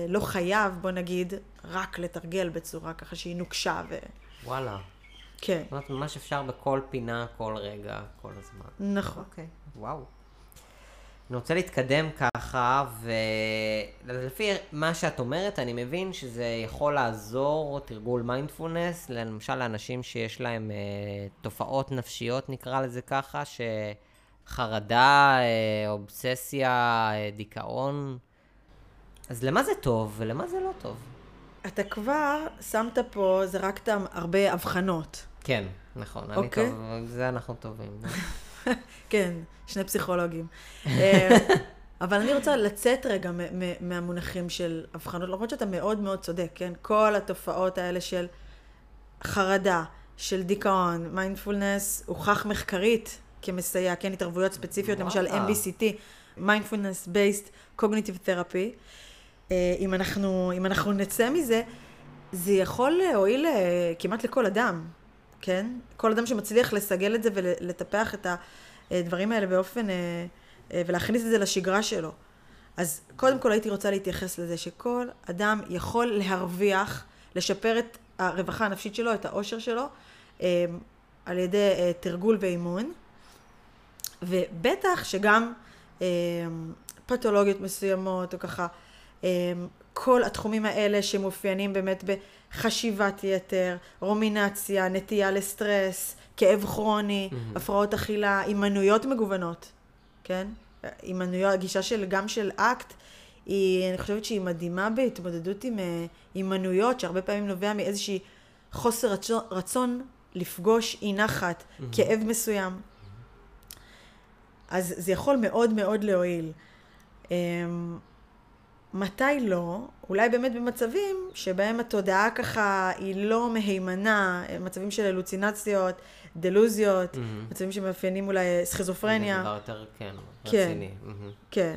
לא חייב, בוא נגיד, רק לתרגל בצורה ככה שהיא נוקשה ו... וואלה. כן, זאת אומרת, ממש אפשר בכל פינה, כל רגע, כל הזמן. נכון. אוקיי, וואו. אני רוצה להתקדם ככה, ולפי מה שאת אומרת, אני מבין שזה יכול לעזור, תרגול מיינדפולנס, למשל לאנשים שיש להם אה, תופעות נפשיות, נקרא לזה ככה, שחרדה, אה, אובססיה, אה, דיכאון. אז למה זה טוב ולמה זה לא טוב? אתה כבר שמת פה, זרקת הרבה הבחנות. כן, נכון, אני אוקיי. טוב, זה אנחנו טובים. כן, שני פסיכולוגים. אה, אבל אני רוצה לצאת רגע מ- מ- מהמונחים של הבחנות, למרות שאתה מאוד מאוד צודק, כן? כל התופעות האלה של חרדה, של דיכאון, מיינדפולנס, הוכח מחקרית כמסייע, כן? התערבויות ספציפיות, למשל. MBCT, mindfulness based cognitive therapy. אם אנחנו, אם אנחנו נצא מזה, זה יכול להועיל אה, כמעט לכל אדם, כן? כל אדם שמצליח לסגל את זה ולטפח את הדברים האלה באופן, אה, אה, ולהכניס את זה לשגרה שלו. אז קודם כל הייתי רוצה להתייחס לזה שכל אדם יכול להרוויח, לשפר את הרווחה הנפשית שלו, את האושר שלו, אה, על ידי אה, תרגול ואימון. ובטח שגם אה, פתולוגיות מסוימות, או ככה, אה, כל התחומים האלה שמאופיינים באמת בחשיבת יתר, רומינציה, נטייה לסטרס, כאב כרוני, מהמם. הפרעות אכילה, הימנויות מגוונות, כן? הימנויות, הגישה של, גם של אקט, היא, אני חושבת שהיא מדהימה בהתמודדות עם אה, הימנויות, שהרבה פעמים נובע מאיזושהי חוסר רצון, רצון לפגוש אי נחת, כאב מסוים. אז זה יכול מאוד מאוד להועיל. מתי לא? אולי באמת במצבים שבהם התודעה ככה היא לא מהימנה, מצבים של הלוצינציות, דלוזיות, מהמם. מצבים שמאפיינים אולי סכיזופרניה. זה דבר יותר, כן, כן. רציני. מהמם. כן.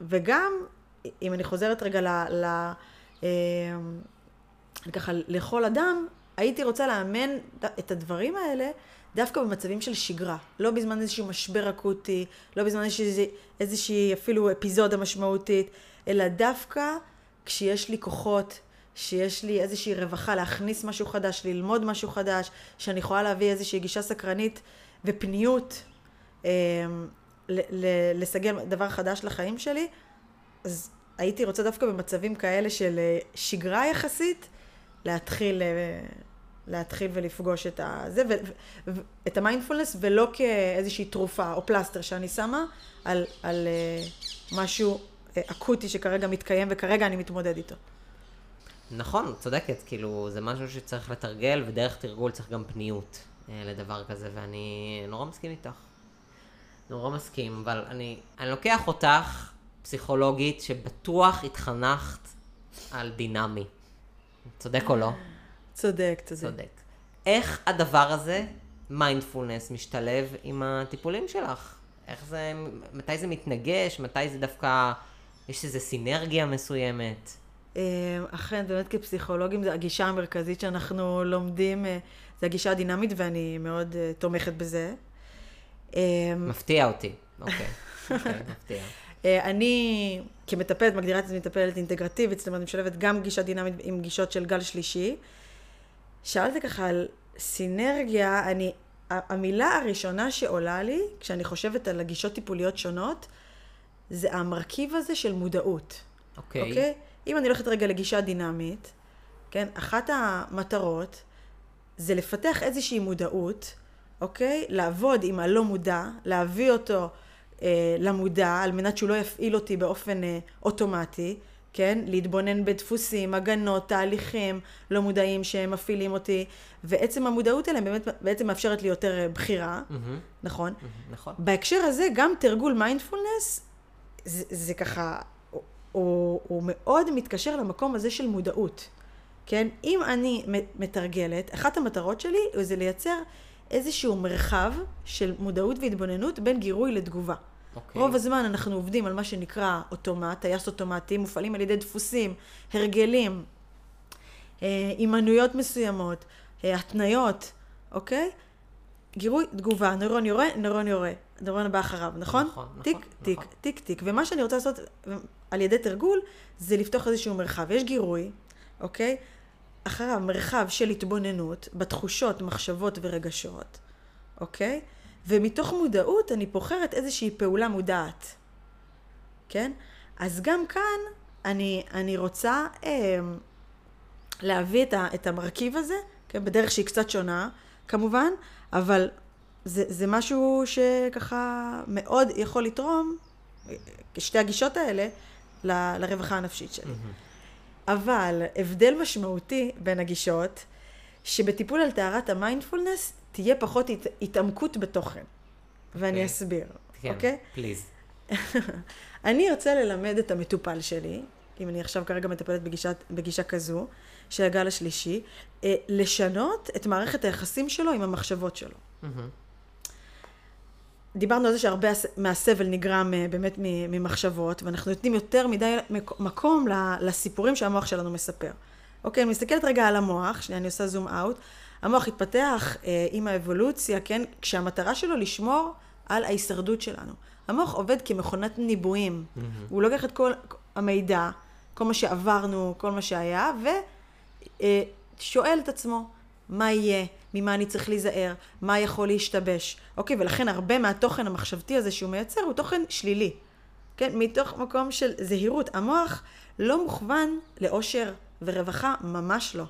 וגם, אם אני חוזרת רגע ל... ל אמ, ככה, לכל אדם, הייתי רוצה לאמן את הדברים האלה דווקא במצבים של שגרה. לא בזמן איזשהו משבר אקוטי, לא בזמן איזושהי, איזושהי אפילו אפיזודה משמעותית, אלא דווקא כשיש לי כוחות, שיש לי איזושהי רווחה להכניס משהו חדש, ללמוד משהו חדש, שאני יכולה להביא איזושהי גישה סקרנית ופניות. ל- לסגל דבר חדש לחיים שלי, אז הייתי רוצה דווקא במצבים כאלה של אה, שגרה יחסית, להתחיל, אה, להתחיל ולפגוש את, ו- את המיינדפולנס, ולא כאיזושהי תרופה או פלסטר שאני שמה על, על אה, משהו אה, אקוטי שכרגע מתקיים וכרגע אני מתמודד איתו. נכון, צודקת, כאילו, זה משהו שצריך לתרגל, ודרך תרגול צריך גם פניות אה, לדבר כזה, ואני נורא מסכים איתך. נורא מסכים, אבל אני, אני לוקח אותך, פסיכולוגית, שבטוח התחנכת על דינמי. צודק או לא? צודק, צודק. צודק. איך הדבר הזה, מיינדפולנס, משתלב עם הטיפולים שלך? איך זה, מתי זה מתנגש? מתי זה דווקא, יש איזו סינרגיה מסוימת? אה, אכן, באמת כפסיכולוגים, זה הגישה המרכזית שאנחנו לומדים, אה, זה הגישה הדינמית, ואני מאוד אה, תומכת בזה. מפתיע אותי. אוקיי, אוקיי, מפתיע. אני כמטפלת, מגדירה את עצמי מטפלת אינטגרטיבית, זאת אומרת, אני משלבת גם גישה דינמית עם גישות של גל שלישי. שאלת ככה על סינרגיה, אני, המילה הראשונה שעולה לי, כשאני חושבת על הגישות טיפוליות שונות, זה המרכיב הזה של מודעות. אוקיי. אוקיי? אם אני הולכת רגע לגישה דינמית, כן? אחת המטרות זה לפתח איזושהי מודעות, אוקיי? לעבוד עם הלא מודע, להביא אותו אה, למודע, על מנת שהוא לא יפעיל אותי באופן אה, אוטומטי, כן? להתבונן בדפוסים, הגנות, תהליכים לא מודעים שהם מפעילים אותי, ועצם המודעות אליהם באמת בעצם מאפשרת לי יותר אה, בחירה, מהמם, נכון? מהמם, נכון. בהקשר הזה, גם תרגול מיינדפולנס, זה, זה ככה, הוא, הוא, הוא מאוד מתקשר למקום הזה של מודעות. כן? אם אני מתרגלת, אחת המטרות שלי זה לייצר איזשהו מרחב של מודעות והתבוננות בין גירוי לתגובה. אוקיי. רוב הזמן אנחנו עובדים על מה שנקרא אוטומט, טייס אוטומטי, מופעלים על ידי דפוסים, הרגלים, אה, הימנויות מסוימות, אה, התניות, אוקיי? גירוי, תגובה, נוירון יורה, נוירון יורה, נוירון הבא אחריו, נכון? נכון, נכון, טיק, טיק, נכון. טיק, טיק. ומה שאני רוצה לעשות אה, על ידי תרגול, זה לפתוח איזשהו מרחב. יש גירוי, אוקיי? אחריו מרחב של התבוננות בתחושות, מחשבות ורגשות, אוקיי? ומתוך מודעות אני בוחרת איזושהי פעולה מודעת, כן? אז גם כאן אני, אני רוצה אה, להביא את, ה, את המרכיב הזה, כן? בדרך שהיא קצת שונה, כמובן, אבל זה, זה משהו שככה מאוד יכול לתרום, שתי הגישות האלה, ל, לרווחה הנפשית שלי. Mm-hmm. אבל הבדל משמעותי בין הגישות, שבטיפול על טהרת המיינדפולנס תהיה פחות הת, התעמקות בתוכן. ואני okay. אוקיי. אסביר, כן, אוקיי? פליז. אני רוצה ללמד את המטופל שלי, אם אני עכשיו כרגע מטפלת בגישה, בגישה כזו, של הגל השלישי, אה, לשנות את מערכת היחסים שלו עם המחשבות שלו. Mm-hmm. דיברנו על זה שהרבה מהסבל נגרם אה, באמת ממחשבות, ואנחנו נותנים יותר מדי מקום לסיפורים שהמוח שלנו מספר. אוקיי, אני מסתכלת רגע על המוח, שנייה, אני עושה זום אאוט. המוח התפתח אה, עם האבולוציה, כן, כשהמטרה שלו לשמור על ההישרדות שלנו. המוח עובד כמכונת ניבויים. Mm-hmm. הוא לוקח את כל המידע, כל מה שעברנו, כל מה שהיה, ושואל אה, את עצמו, מה יהיה? ממה אני צריך להיזהר, מה יכול להשתבש. אוקיי, ולכן הרבה מהתוכן המחשבתי הזה שהוא מייצר הוא תוכן שלילי. כן, מתוך מקום של זהירות. המוח לא מוכוון לאושר ורווחה, ממש לא.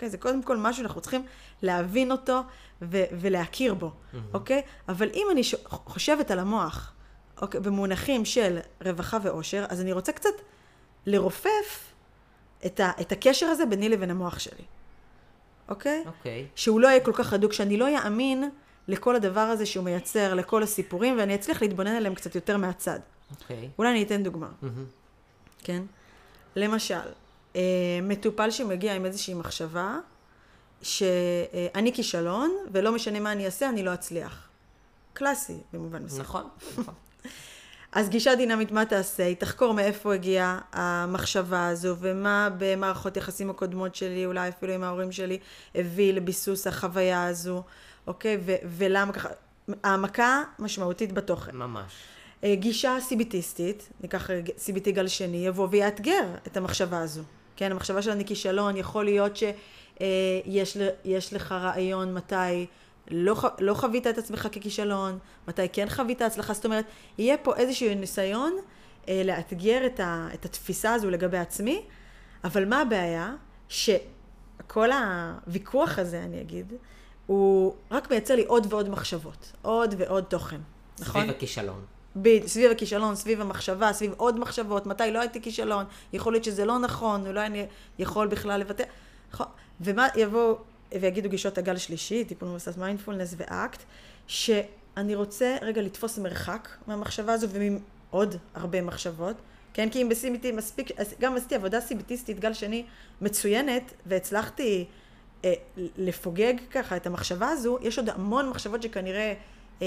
אוקיי, זה קודם כל משהו שאנחנו צריכים להבין אותו ו- ולהכיר בו, mm-hmm. אוקיי? אבל אם אני ש- חושבת על המוח, אוקיי, במונחים של רווחה ואושר, אז אני רוצה קצת לרופף את, ה- את הקשר הזה ביני לבין המוח שלי. אוקיי? אוקיי. שהוא לא יהיה כל כך הדוק, שאני לא יאמין לכל הדבר הזה שהוא מייצר, לכל הסיפורים, ואני אצליח להתבונן עליהם קצת יותר מהצד. אוקיי. אולי אני אתן דוגמה. Mm-hmm. כן? למשל, מטופל שמגיע עם איזושהי מחשבה, שאני כישלון, ולא משנה מה אני אעשה, אני לא אצליח. קלאסי, במובן מסוים. נכון, נכון. אז גישה דינמית, מה תעשה? היא תחקור מאיפה הגיעה המחשבה הזו, ומה במערכות יחסים הקודמות שלי, אולי אפילו עם ההורים שלי, הביא לביסוס החוויה הזו, אוקיי? ו- ולמה ככה? העמקה משמעותית בתוכן. ממש. אה, גישה סיביטיסטית, ניקח CBT גל שני, יבוא ויאתגר את המחשבה הזו. כן, המחשבה של אני כישלון, יכול להיות שיש אה, לך רעיון מתי לא, לא חווית את עצמך ככישלון, מתי כן חווית הצלחה, זאת אומרת, יהיה פה איזשהו ניסיון אה, לאתגר את, ה, את התפיסה הזו לגבי עצמי, אבל מה הבעיה? שכל הוויכוח הזה, אני אגיד, הוא רק מייצר לי עוד ועוד מחשבות, עוד ועוד תוכן, נכון? סביב הכישלון. סביב הכישלון, סביב המחשבה, סביב עוד מחשבות, מתי לא הייתי כישלון, יכול להיות שזה לא נכון, אולי אני יכול בכלל לוותר. נכון? ומה יבוא ויגידו גישות הגל השלישי, טיפול מבוסס מיינדפולנס ואקט, שאני רוצה רגע לתפוס מרחק מהמחשבה הזו ומעוד הרבה מחשבות, כן? כי אם ב-CBT מספיק, גם עשיתי עבודה סיביטיסטית גל שני מצוינת, והצלחתי אה, לפוגג ככה את המחשבה הזו, יש עוד המון מחשבות שכנראה אה,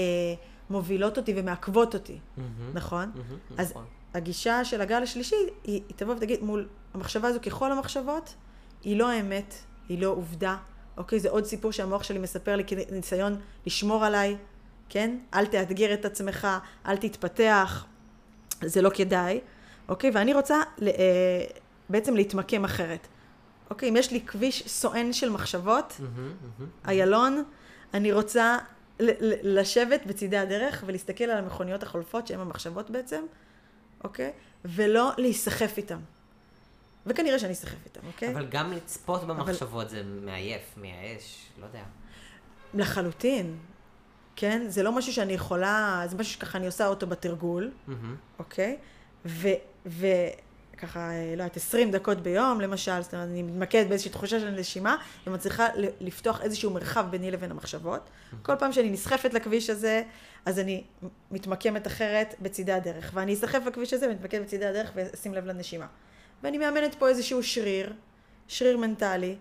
מובילות אותי ומעכבות אותי, mm-hmm, נכון? Mm-hmm, אז נכון. הגישה של הגל השלישי, היא, היא תבוא ותגיד מול המחשבה הזו ככל המחשבות, היא לא האמת, היא לא עובדה, אוקיי? זה עוד סיפור שהמוח שלי מספר לי כניסיון לשמור עליי, כן? אל תאתגר את עצמך, אל תתפתח, זה לא כדאי, אוקיי? ואני רוצה אה, בעצם להתמקם אחרת. אוקיי, אם יש לי כביש סואן של מחשבות, איילון, אני רוצה לשבת בצידי הדרך ולהסתכל על המכוניות החולפות, שהן המחשבות בעצם, אוקיי? ולא להיסחף איתן. וכנראה שאני אסחף איתם, אוקיי? אבל גם לצפות במחשבות אבל... זה מעייף, מייאש, לא יודע. לחלוטין, כן? זה לא משהו שאני יכולה, זה משהו שככה אני עושה אותו בתרגול, mm-hmm. אוקיי? וככה, לא יודעת, 20 דקות ביום, למשל, זאת אומרת, אני מתמקדת באיזושהי תחושה של נשימה, ומצליחה לפתוח איזשהו מרחב ביני לבין המחשבות. כל פעם שאני נסחפת לכביש הזה, אז אני מתמקמת אחרת בצידי הדרך, ואני אסחף לכביש הזה ומתמקדת בצידי הדרך ואשים לב לנשימה. ואני מאמנת פה איזשהו שריר, שריר מנטלי,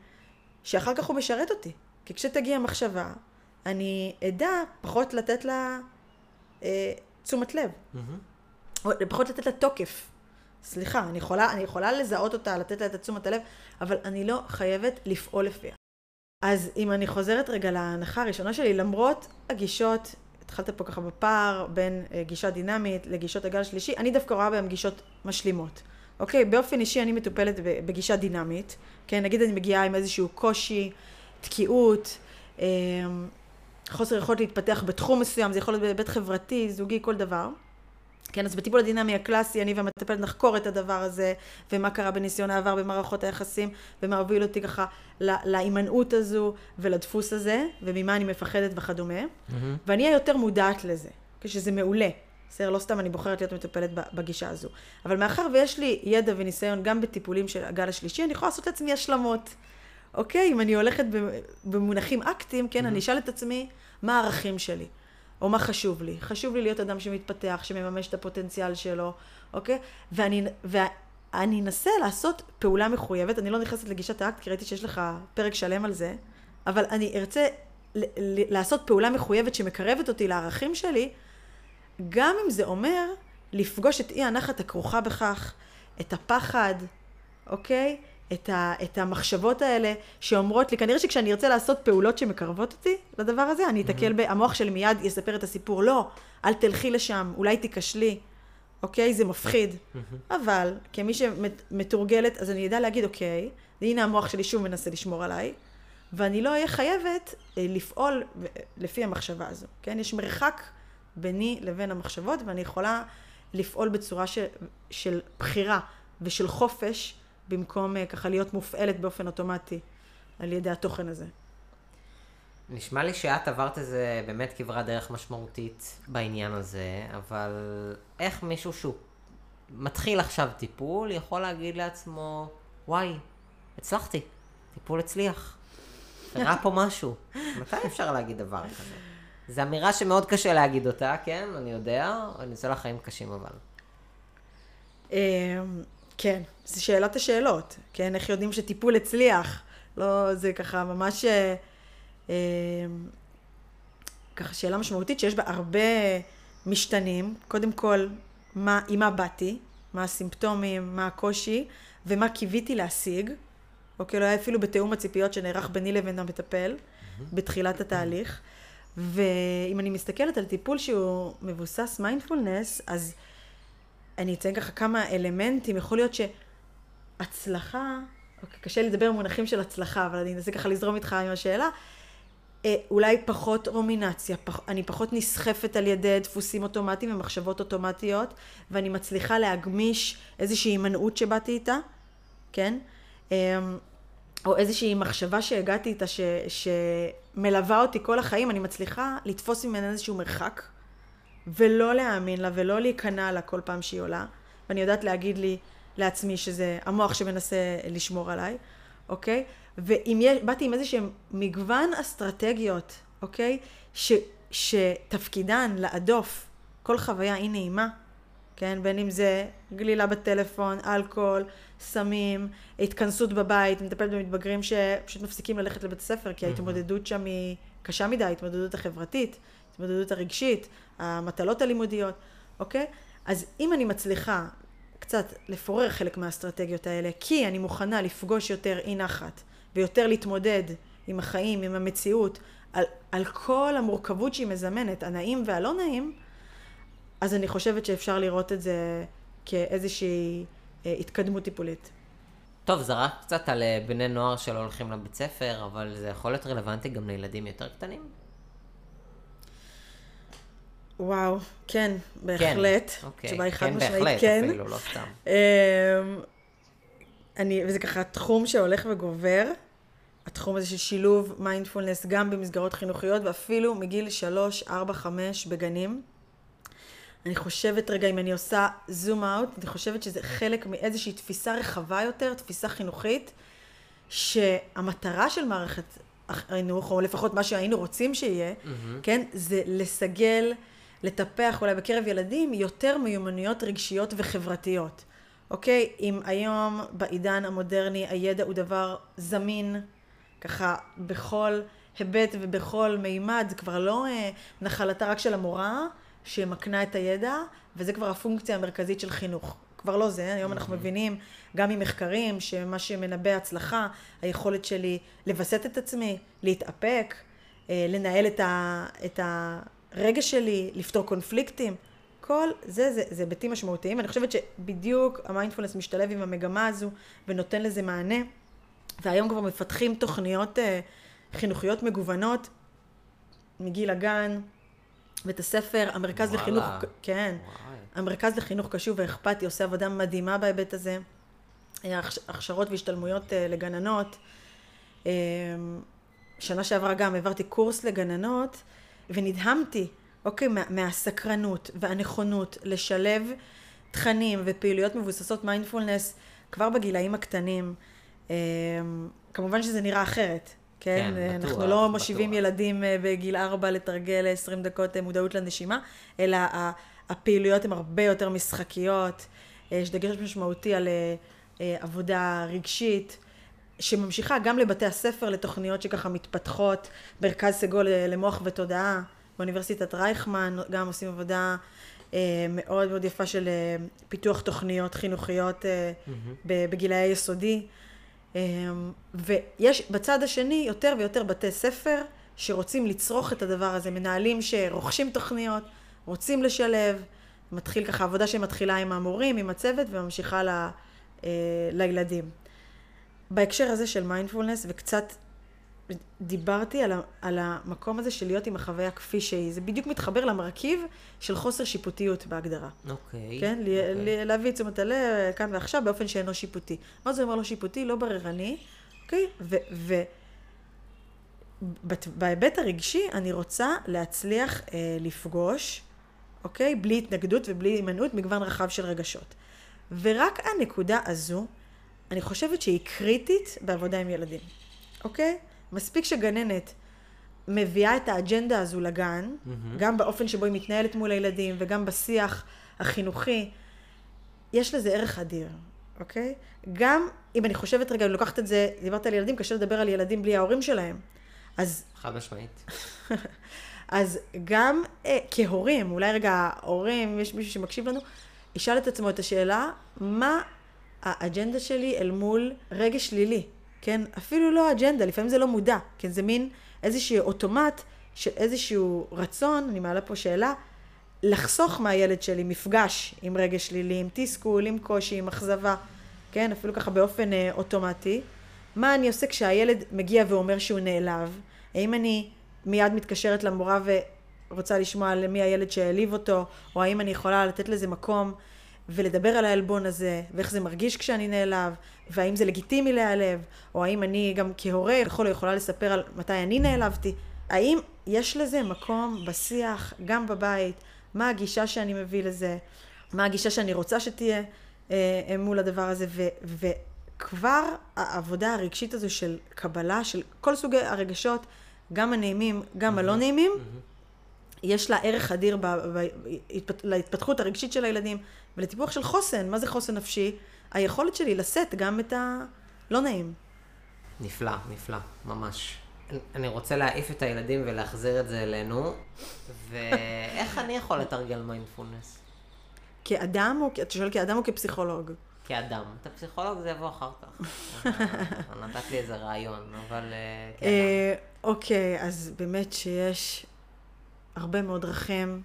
שאחר כך הוא משרת אותי. כי כשתגיע מחשבה, אני אדע פחות לתת לה אה, תשומת לב. Mm-hmm. או פחות לתת לה תוקף. סליחה, אני יכולה, אני יכולה לזהות אותה, לתת לה את תשומת הלב, אבל אני לא חייבת לפעול לפיה. אז אם אני חוזרת רגע להנחה הראשונה שלי, למרות הגישות, התחלת פה ככה בפער בין אה, גישה דינמית לגישות הגל השלישי, אני דווקא רואה בהם גישות משלימות. אוקיי? באופן אישי אני מטופלת בגישה דינמית, כן? נגיד אני מגיעה עם איזשהו קושי, תקיעות, אמ, חוסר יכולת להתפתח בתחום מסוים, זה יכול להיות בהיבט חברתי, זוגי, כל דבר. כן, אז בטיפול הדינמי הקלאסי, אני והמטפלת נחקור את הדבר הזה, ומה קרה בניסיון העבר במערכות היחסים, ומה הוביל אותי ככה להימנעות הזו ולדפוס הזה, וממה אני מפחדת וכדומה. Mm-hmm. ואני אהיה יותר מודעת לזה, כשזה מעולה. בסדר, לא סתם אני בוחרת להיות מטפלת בגישה הזו. אבל מאחר ויש לי ידע וניסיון גם בטיפולים של הגל השלישי, אני יכולה לעשות לעצמי השלמות. אוקיי? אם אני הולכת במונחים אקטיים, כן, mm-hmm. אני אשאל את עצמי, מה הערכים שלי? או מה חשוב לי? חשוב לי להיות אדם שמתפתח, שמממש את הפוטנציאל שלו, אוקיי? ואני, ואני אנסה לעשות פעולה מחויבת, אני לא נכנסת לגישת האקט, כי ראיתי שיש לך פרק שלם על זה, אבל אני ארצה לעשות פעולה מחויבת שמקרבת אותי לערכים שלי, גם אם זה אומר לפגוש את אי הנחת הכרוכה בכך, את הפחד, אוקיי? את, ה, את המחשבות האלה שאומרות לי, כנראה שכשאני ארצה לעשות פעולות שמקרבות אותי לדבר הזה, אני אתקל mm-hmm. ב... המוח שלי מיד יספר את הסיפור, לא, אל תלכי לשם, אולי תיכשלי, אוקיי? זה מפחיד. Mm-hmm. אבל כמי שמתורגלת, אז אני אדע להגיד, אוקיי, הנה המוח שלי שוב מנסה לשמור עליי, ואני לא אהיה חייבת אה, לפעול לפי המחשבה הזו, כן? יש מרחק ביני לבין המחשבות, ואני יכולה לפעול בצורה ש, של בחירה ושל חופש. במקום uh, ככה להיות מופעלת באופן אוטומטי על ידי התוכן הזה. נשמע לי שאת עברת איזה באמת כברת דרך משמעותית בעניין הזה, אבל איך מישהו שהוא מתחיל עכשיו טיפול יכול להגיד לעצמו, וואי, הצלחתי, טיפול הצליח, קרה פה משהו. מתי אפשר להגיד דבר כזה? זו אמירה שמאוד קשה להגיד אותה, כן, אני יודע, אני עושה לה חיים קשים אבל. כן, זו שאלת השאלות, כן? איך יודעים שטיפול הצליח? לא, זה ככה ממש... אה, אה, ככה שאלה משמעותית שיש בה הרבה משתנים. קודם כל, מה, עם מה באתי, מה הסימפטומים, מה הקושי, ומה קיוויתי להשיג. אוקיי, לא היה אפילו בתיאום הציפיות שנערך ביני לבין המטפל. בתחילת התהליך. ואם אני מסתכלת על טיפול שהוא מבוסס מיינדפולנס, אז אני אציין ככה כמה אלמנטים, יכול להיות שהצלחה, אוקיי, קשה לדבר במונחים של הצלחה, אבל אני אנסה ככה לזרום איתך עם השאלה, אה, אולי פחות רומינציה, פח, אני פחות נסחפת על ידי דפוסים אוטומטיים ומחשבות אוטומטיות, ואני מצליחה להגמיש איזושהי הימנעות שבאתי איתה, כן? אמ, או איזושהי מחשבה שהגעתי איתה, ש, שמלווה אותי כל החיים, אני מצליחה לתפוס ממנה איזשהו מרחק, ולא להאמין לה ולא להיכנע לה כל פעם שהיא עולה. ואני יודעת להגיד לי, לעצמי, שזה המוח שמנסה לשמור עליי, אוקיי? ואם יש, באתי עם איזה שהם מגוון אסטרטגיות, אוקיי? ש, שתפקידן להדוף כל חוויה אי נעימה, כן? בין אם זה גלילה בטלפון, אלכוהול, סמים, התכנסות בבית, מטפלת במתבגרים שפשוט מפסיקים ללכת לבית הספר, כי ההתמודדות שם היא קשה מדי, ההתמודדות החברתית, ההתמודדות הרגשית, המטלות הלימודיות, אוקיי? אז אם אני מצליחה קצת לפורר חלק מהאסטרטגיות האלה, כי אני מוכנה לפגוש יותר אי נחת ויותר להתמודד עם החיים, עם המציאות, על, על כל המורכבות שהיא מזמנת, הנעים והלא נעים, אז אני חושבת שאפשר לראות את זה כאיזושהי אה, התקדמות טיפולית. טוב, זה רק קצת על אה, בני נוער שלא הולכים לבית ספר, אבל זה יכול להיות רלוונטי גם לילדים יותר קטנים? וואו, כן, בהחלט. כן, אוקיי. תשובה היא חד כן, משמעית, בהחלט, כן. אפילו, לא סתם. אמ, אני, וזה ככה תחום שהולך וגובר, התחום הזה של שילוב מיינדפולנס גם במסגרות חינוכיות, ואפילו מגיל 3, 4, 5 בגנים. אני חושבת, רגע, אם אני עושה זום אאוט, אני חושבת שזה חלק מאיזושהי תפיסה רחבה יותר, תפיסה חינוכית, שהמטרה של מערכת החינוך, או לפחות מה שהיינו רוצים שיהיה, mm-hmm. כן, זה לסגל לטפח אולי בקרב ילדים יותר מיומנויות רגשיות וחברתיות. אוקיי? אם היום בעידן המודרני הידע הוא דבר זמין, ככה בכל היבט ובכל מימד, כבר לא אה, נחלתה רק של המורה שמקנה את הידע, וזה כבר הפונקציה המרכזית של חינוך. כבר לא זה, היום אנחנו מבינים גם ממחקרים שמה שמנבא הצלחה, היכולת שלי לווסת את עצמי, להתאפק, אה, לנהל את, ה, את ה, הרגש שלי, לפתור קונפליקטים, כל זה, זה, זה היבטים משמעותיים. אני חושבת שבדיוק המיינדפולנס משתלב עם המגמה הזו ונותן לזה מענה. והיום כבר מפתחים תוכניות אה, חינוכיות מגוונות מגיל הגן, בית הספר, המרכז וואלה. לחינוך, כן, וואי. המרכז לחינוך קשוב ואכפתי עושה עבודה מדהימה בהיבט הזה. הכשרות והשתלמויות אה, לגננות. אה, שנה שעברה גם העברתי קורס לגננות, ונדהמתי, אוקיי, מה, מהסקרנות והנכונות לשלב תכנים ופעילויות מבוססות מיינדפולנס כבר בגילאים הקטנים. אה, כמובן שזה נראה אחרת, כן? כן, אה, בטוח, אנחנו לא מושיבים בטוח. ילדים אה, בגיל ארבע לתרגל 20 דקות אה, מודעות לנשימה, אלא הפעילויות הן הרבה יותר משחקיות, יש דגש משמעותי על עבודה רגשית, שממשיכה גם לבתי הספר, לתוכניות שככה מתפתחות, מרכז סגול אה, למוח ותודעה, באוניברסיטת רייכמן, גם עושים עבודה אה, מאוד מאוד יפה של אה, פיתוח תוכניות חינוכיות ב- בגילאי יסודי. אה, ויש בצד השני יותר ויותר בתי ספר שרוצים לצרוך את הדבר הזה, מנהלים שרוכשים תוכניות, רוצים לשלב, מתחיל ככה עבודה שמתחילה עם המורים, עם הצוות וממשיכה ל, לילדים. בהקשר הזה של מיינדפולנס, וקצת דיברתי על, ה, על המקום הזה של להיות עם החוויה כפי שהיא. זה בדיוק מתחבר למרכיב של חוסר שיפוטיות בהגדרה. אוקיי. כן? ל- אוקיי. ל- להביא את תשומת הלב כאן ועכשיו באופן שאינו שיפוטי. מה זה אומר לא שיפוטי? לא בררני, אוקיי? ו... ו- בת- בהיבט הרגשי אני רוצה להצליח אה, לפגוש, אוקיי? בלי התנגדות ובלי הימנעות, מגוון רחב של רגשות. ורק הנקודה הזו, אני חושבת שהיא קריטית בעבודה עם ילדים, אוקיי? מספיק שגננת מביאה את האג'נדה הזו לגן, מהמם. גם באופן שבו היא מתנהלת מול הילדים וגם בשיח החינוכי, יש לזה ערך אדיר, אוקיי? גם אם אני חושבת רגע, אני לוקחת את זה, דיברת על ילדים, קשה לדבר על ילדים בלי ההורים שלהם. אז, חד משמעית. אז גם אה, כהורים, אולי רגע ההורים, יש מישהו שמקשיב לנו, ישאל את עצמו את השאלה, מה האג'נדה שלי אל מול רגש שלילי, כן? אפילו לא אג'נדה, לפעמים זה לא מודע, כן? זה מין איזשהו אוטומט של איזשהו רצון, אני מעלה פה שאלה, לחסוך מהילד שלי מפגש עם רגש שלילי, עם תסכול, עם קושי, עם אכזבה, כן? אפילו ככה באופן אה, אוטומטי. מה אני עושה כשהילד מגיע ואומר שהוא נעלב? האם אני מיד מתקשרת למורה ורוצה לשמוע על מי הילד שהעליב אותו, או האם אני יכולה לתת לזה מקום ולדבר על העלבון הזה, ואיך זה מרגיש כשאני נעלב, והאם זה לגיטימי להיעלב, או האם אני גם כהורה יכול או יכולה לספר על מתי אני נעלבתי. האם יש לזה מקום בשיח, גם בבית, מה הגישה שאני מביא לזה, מה הגישה שאני רוצה שתהיה אה, מול הדבר הזה, ו, וכבר העבודה הרגשית הזו של קבלה, של כל סוגי הרגשות, גם הנעימים, גם הלא נעימים, יש לה ערך אדיר ב, ב, בהתפת- להתפתחות הרגשית של הילדים ולטיפוח של חוסן. מה זה חוסן נפשי? היכולת שלי לשאת גם את הלא נעים. נפלא, נפלא, ממש. אני- רוצה להעיף את הילדים ולהחזיר את זה אלינו, ואיך אני יכול לתרגל מיינדפולנס? כאדם, או, אתה שואל כאדם או כפסיכולוג? כאדם. את הפסיכולוג זה יבוא אחר כך. אה, נתת לי איזה רעיון, אבל אה, כאדם. אה, אוקיי, אז באמת שיש הרבה מאוד דרכים.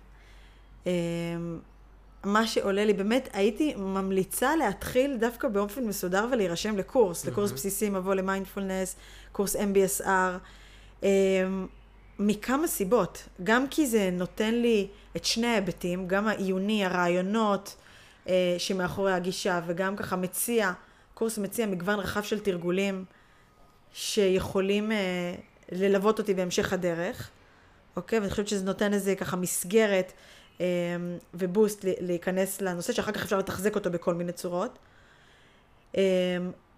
מה שעולה לי, באמת הייתי ממליצה להתחיל דווקא באופן מסודר ולהירשם לקורס, לקורס בסיסי מבוא למיינדפולנס, קורס MBSR, אה, מכמה סיבות. גם כי זה נותן לי את שני ההיבטים, גם העיוני, הרעיונות אה, שמאחורי הגישה, וגם ככה מציע, קורס מציע מגוון רחב של תרגולים שיכולים אה, ללוות אותי בהמשך הדרך, אוקיי? ואני חושבת שזה נותן איזה ככה מסגרת ובוסט ל- להיכנס לנושא, שאחר כך אפשר לתחזק אותו בכל מיני צורות. אה,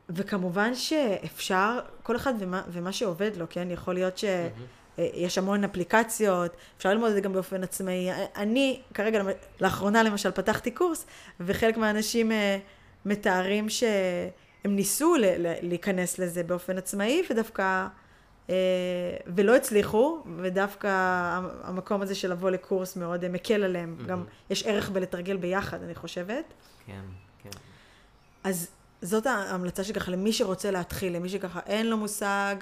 וכמובן שאפשר, כל אחד ומה, ומה שעובד לו, כן? יכול להיות ש... אה, יש המון אפליקציות, אפשר ללמוד את זה גם באופן עצמאי. אני כרגע, לאחרונה למשל, פתחתי קורס, וחלק מהאנשים אה, מתארים שהם ניסו להיכנס לזה באופן עצמאי, ודווקא, ולא הצליחו, ודווקא המ- המקום הזה של לבוא לקורס מאוד אה, מקל עליהם. גם יש ערך בלתרגל ביחד, אני חושבת. כן, כן. אז זאת ההמלצה שככה למי שרוצה להתחיל, למי שככה אין לו מושג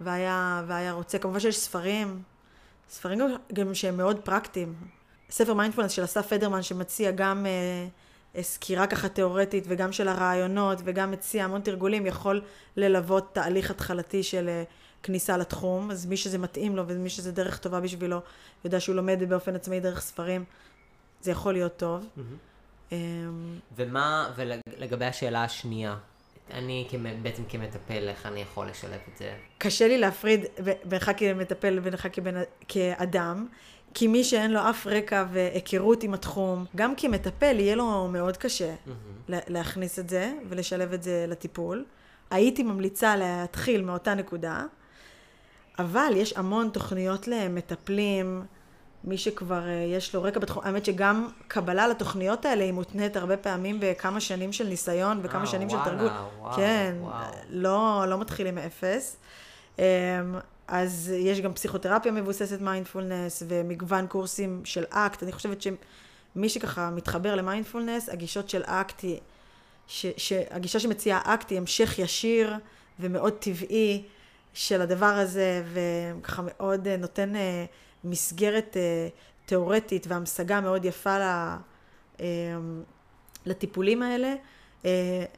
והיה, והיה רוצה, כמובן שיש ספרים, ספרים גם, גם שהם מאוד פרקטיים. ספר מיינדפולנס של אסף פדרמן שמציע גם uh, סקירה ככה תיאורטית וגם של הרעיונות וגם מציע המון תרגולים יכול ללוות תהליך התחלתי של uh, כניסה לתחום אז מי שזה מתאים לו ומי שזה דרך טובה בשבילו יודע שהוא לומד באופן עצמאי דרך ספרים זה יכול להיות טוב. Mm-hmm. ומה, ולגבי השאלה השנייה, אני בעצם כמטפל, איך אני יכול לשלב את זה? קשה לי להפריד בינך כמטפל ובינך כאדם, כי מי שאין לו אף רקע והיכרות עם התחום, גם כמטפל יהיה לו מאוד קשה mm-hmm. להכניס את זה ולשלב את זה לטיפול. הייתי ממליצה להתחיל מאותה נקודה, אבל יש המון תוכניות למטפלים, מי שכבר אה, יש לו רקע בתחום, האמת שגם קבלה לתוכניות האלה היא מותנית הרבה פעמים בכמה שנים של ניסיון וכמה אה, שנים וואלה, של תרגול. וואו, כן, וואו. לא, לא מתחילים מאפס. אמ, אז יש גם פסיכותרפיה מבוססת מיינדפולנס ומגוון קורסים של אקט. אני חושבת שמי שככה מתחבר למיינדפולנס, הגישות של אקט היא, ש, שהגישה שמציעה אקט היא המשך ישיר ומאוד טבעי של הדבר הזה, וככה מאוד אה, נותן אה, מסגרת אה, תיאורטית והמשגה מאוד יפה לטיפולים האלה.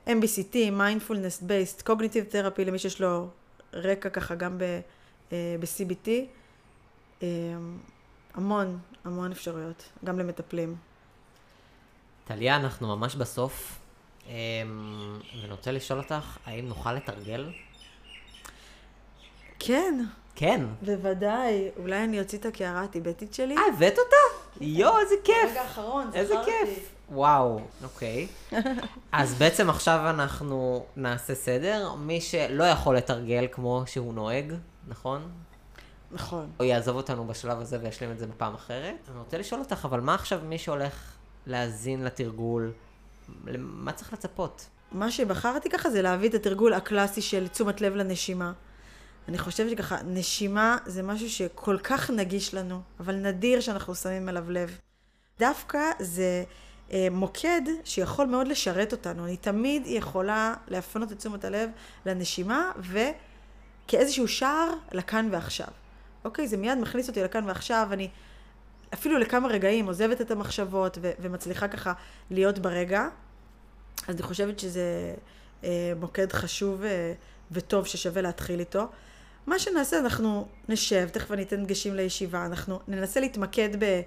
MBCT, Mindfulness Based Cognitive Therapy, למי שיש לו רקע ככה גם ב-CBT. המון, המון אפשרויות, גם למטפלים. טליה, אנחנו ממש בסוף, ואני רוצה לשאול אותך, האם נוכל לתרגל? כן. כן. בוודאי. אולי אני אוציא את הקערה הטיבטית שלי. אה, הבאת אותה? יואו, איזה כיף. ברגע האחרון, זכרתי. איזה כיף. וואו, אוקיי. אז בעצם עכשיו אנחנו נעשה סדר. מי שלא יכול לתרגל כמו שהוא נוהג, נכון? נכון. הוא יעזוב אותנו בשלב הזה וישלים את זה בפעם אחרת. אני רוצה לשאול אותך, אבל מה עכשיו מי שהולך להאזין לתרגול, מה צריך לצפות? מה שבחרתי ככה זה להביא את התרגול הקלאסי של תשומת לב לנשימה. אני חושבת שככה, נשימה זה משהו שכל כך נגיש לנו, אבל נדיר שאנחנו שמים עליו לב. דווקא זה אה, מוקד שיכול מאוד לשרת אותנו. אני תמיד יכולה להפנות את תשומת הלב לנשימה וכאיזשהו שער לכאן ועכשיו. אוקיי? זה מיד מכניס אותי לכאן ועכשיו, אני אפילו לכמה רגעים עוזבת את המחשבות ו- ומצליחה ככה להיות ברגע. אז אני חושבת שזה אה, מוקד חשוב אה, וטוב ששווה להתחיל איתו. מה שנעשה, אנחנו נשב, תכף אני אתן דגשים לישיבה, אנחנו ננסה להתמקד ב...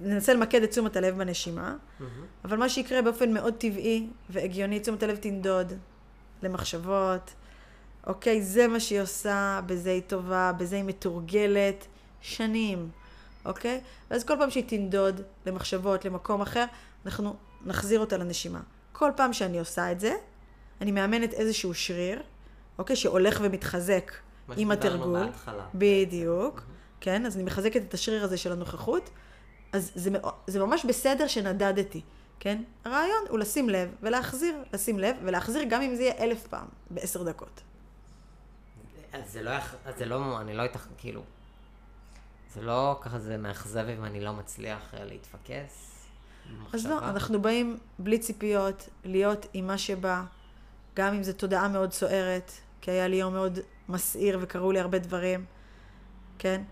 ננסה למקד את תשומת הלב בנשימה, mm-hmm. אבל מה שיקרה באופן מאוד טבעי והגיוני, תשומת הלב תנדוד למחשבות, אוקיי? זה מה שהיא עושה, בזה היא טובה, בזה היא מתורגלת שנים, אוקיי? ואז כל פעם שהיא תנדוד למחשבות, למקום אחר, אנחנו נחזיר אותה לנשימה. כל פעם שאני עושה את זה, אני מאמנת איזשהו שריר, אוקיי? שהולך ומתחזק עם התרגול. בהתחלה. בדיוק. Mm-hmm. כן, אז אני מחזקת את השריר הזה של הנוכחות. אז זה, זה ממש בסדר שנדדתי, כן? הרעיון הוא לשים לב ולהחזיר, לשים לב ולהחזיר גם אם זה יהיה אלף פעם, בעשר דקות. אז זה לא, אז זה לא, אני לא איתך, כאילו, זה לא ככה זה מאכזב אם אני לא מצליח אה, להתפקס. אז לא, אנחנו באים בלי ציפיות, להיות עם מה שבא, גם אם זו תודעה מאוד סוערת, כי היה לי יום מאוד מסעיר וקרו לי הרבה דברים, כן?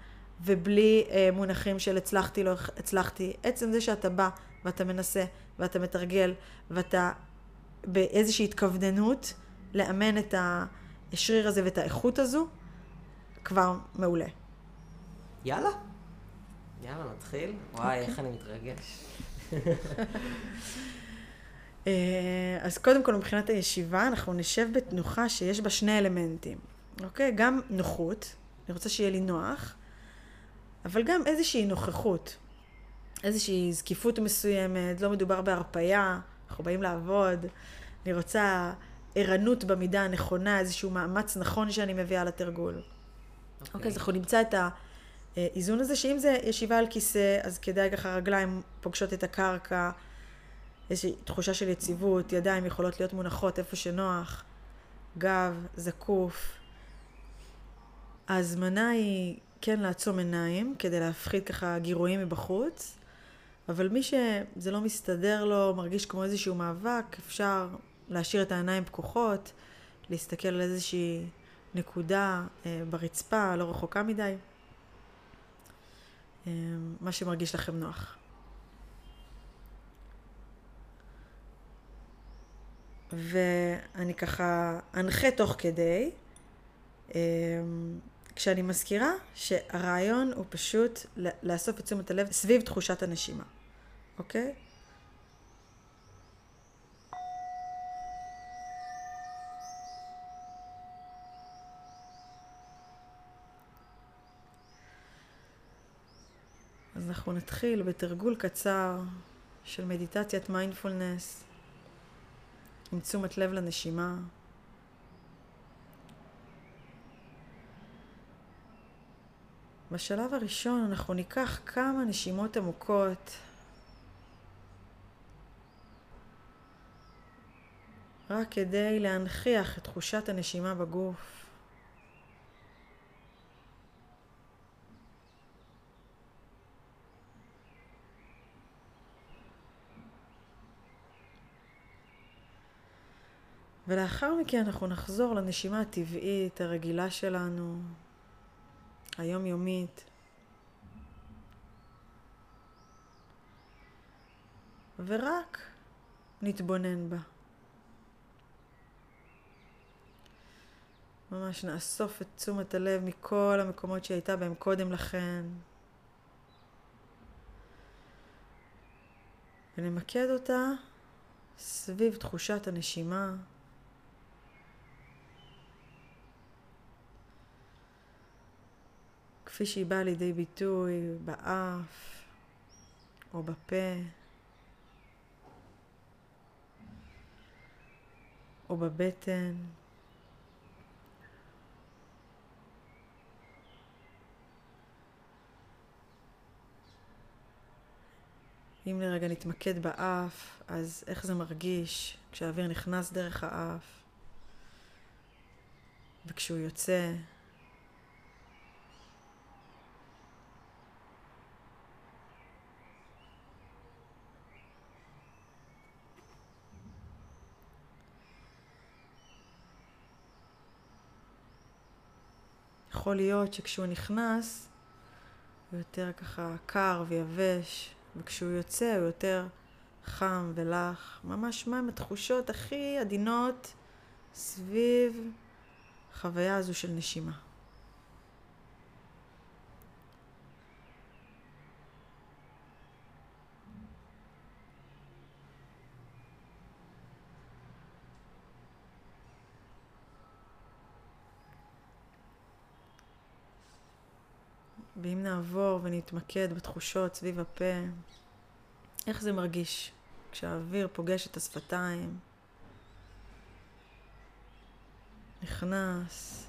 ובלי אה, מונחים של הצלחתי, לא הצלחתי. עצם זה שאתה בא ואתה מנסה ואתה מתרגל ואתה באיזושהי התכווננות לאמן את השריר הזה ואת האיכות הזו, כבר מעולה. יאללה. יאללה, נתחיל. וואי, איך אני מתרגש. אה, אז קודם כל, מבחינת הישיבה, אנחנו נשב בתנוחה שיש בה שני אלמנטים. אוקיי? גם נוחות, אני רוצה שיהיה לי נוח, אבל גם איזושהי נוכחות, איזושהי זקיפות מסוימת, לא מדובר בהרפייה, אנחנו באים לעבוד, אני רוצה ערנות במידה הנכונה, איזשהו מאמץ נכון שאני מביאה לתרגול. אוקיי, okay. okay, אז אנחנו נמצא את האיזון הזה, שאם זה ישיבה על כיסא, אז כדאי ככה רגליים פוגשות את הקרקע, איזושהי תחושה של יציבות, ידיים יכולות להיות מונחות איפה שנוח, גב זקוף. ההזמנה היא כן לעצום עיניים, כדי להפחית ככה גירויים מבחוץ, אבל מי שזה לא מסתדר לו, מרגיש כמו איזשהו מאבק, אפשר להשאיר את העיניים פקוחות, להסתכל על איזושהי נקודה אה, ברצפה, לא רחוקה מדי. אה, מה שמרגיש לכם נוח. ואני ככה אנחה תוך כדי, אמ, כשאני מזכירה שהרעיון הוא פשוט לאסוף את תשומת הלב סביב תחושת הנשימה, אוקיי? אז אנחנו נתחיל בתרגול קצר של מדיטציית מיינדפולנס עם תשומת לב לנשימה. בשלב הראשון אנחנו ניקח כמה נשימות עמוקות רק כדי להנכיח את תחושת הנשימה בגוף. ולאחר מכן אנחנו נחזור לנשימה הטבעית, הרגילה שלנו, היומיומית. ורק נתבונן בה. ממש נאסוף את תשומת הלב מכל המקומות שהיא הייתה בהם קודם לכן. ונמקד אותה סביב תחושת הנשימה. כפי שהיא באה לידי ביטוי באף או בפה או בבטן. אם לרגע נתמקד באף, אז איך זה מרגיש כשהאוויר נכנס דרך האף וכשהוא יוצא. יכול להיות שכשהוא נכנס, הוא יותר ככה קר ויבש, וכשהוא יוצא הוא יותר חם ולח. ממש מהם התחושות הכי עדינות סביב החוויה הזו של נשימה. ואם נעבור ונתמקד בתחושות סביב הפה, איך זה מרגיש כשהאוויר פוגש את השפתיים, נכנס,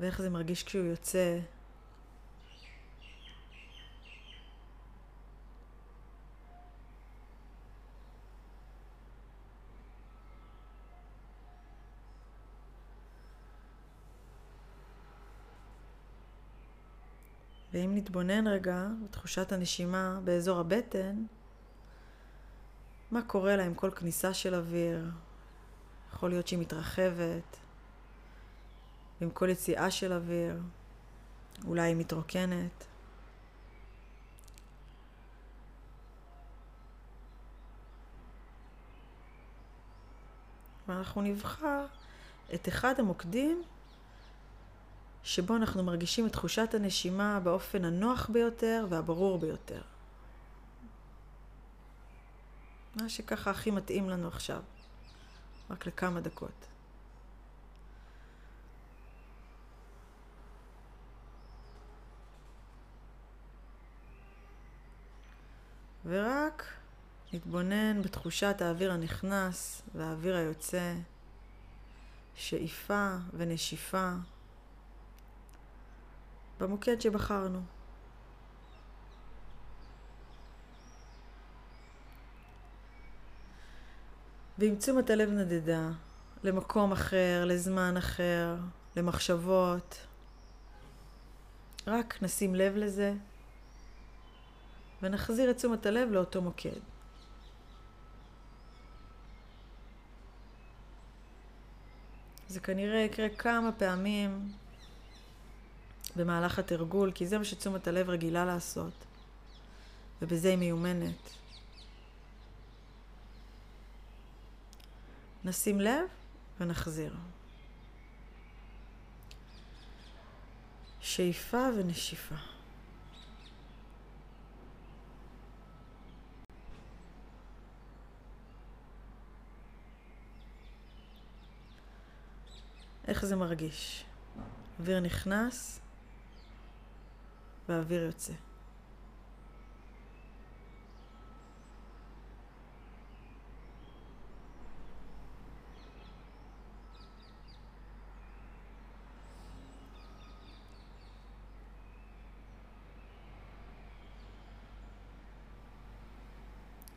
ואיך זה מרגיש כשהוא יוצא. ואם נתבונן רגע בתחושת הנשימה באזור הבטן, מה קורה לה עם כל כניסה של אוויר? יכול להיות שהיא מתרחבת, ועם כל יציאה של אוויר, אולי היא מתרוקנת. ואנחנו נבחר את אחד המוקדים שבו אנחנו מרגישים את תחושת הנשימה באופן הנוח ביותר והברור ביותר. מה שככה הכי מתאים לנו עכשיו, רק לכמה דקות. ורק נתבונן בתחושת האוויר הנכנס והאוויר היוצא, שאיפה ונשיפה. במוקד שבחרנו. ועם תשומת הלב נדדה למקום אחר, לזמן אחר, למחשבות, רק נשים לב לזה ונחזיר את תשומת הלב לאותו מוקד. זה כנראה יקרה כמה פעמים במהלך התרגול, כי זה מה שתשומת הלב רגילה לעשות. ובזה היא מיומנת. נשים לב ונחזיר. שאיפה ונשיפה. איך זה מרגיש? אוויר נכנס והאוויר יוצא.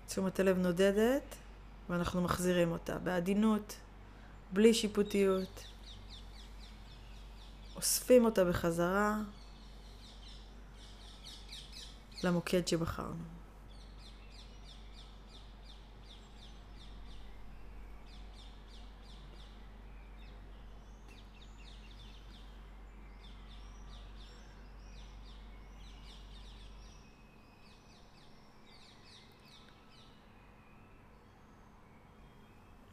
תשומת הלב נודדת ואנחנו מחזירים אותה בעדינות, בלי שיפוטיות. אוספים אותה בחזרה למוקד שבחרנו.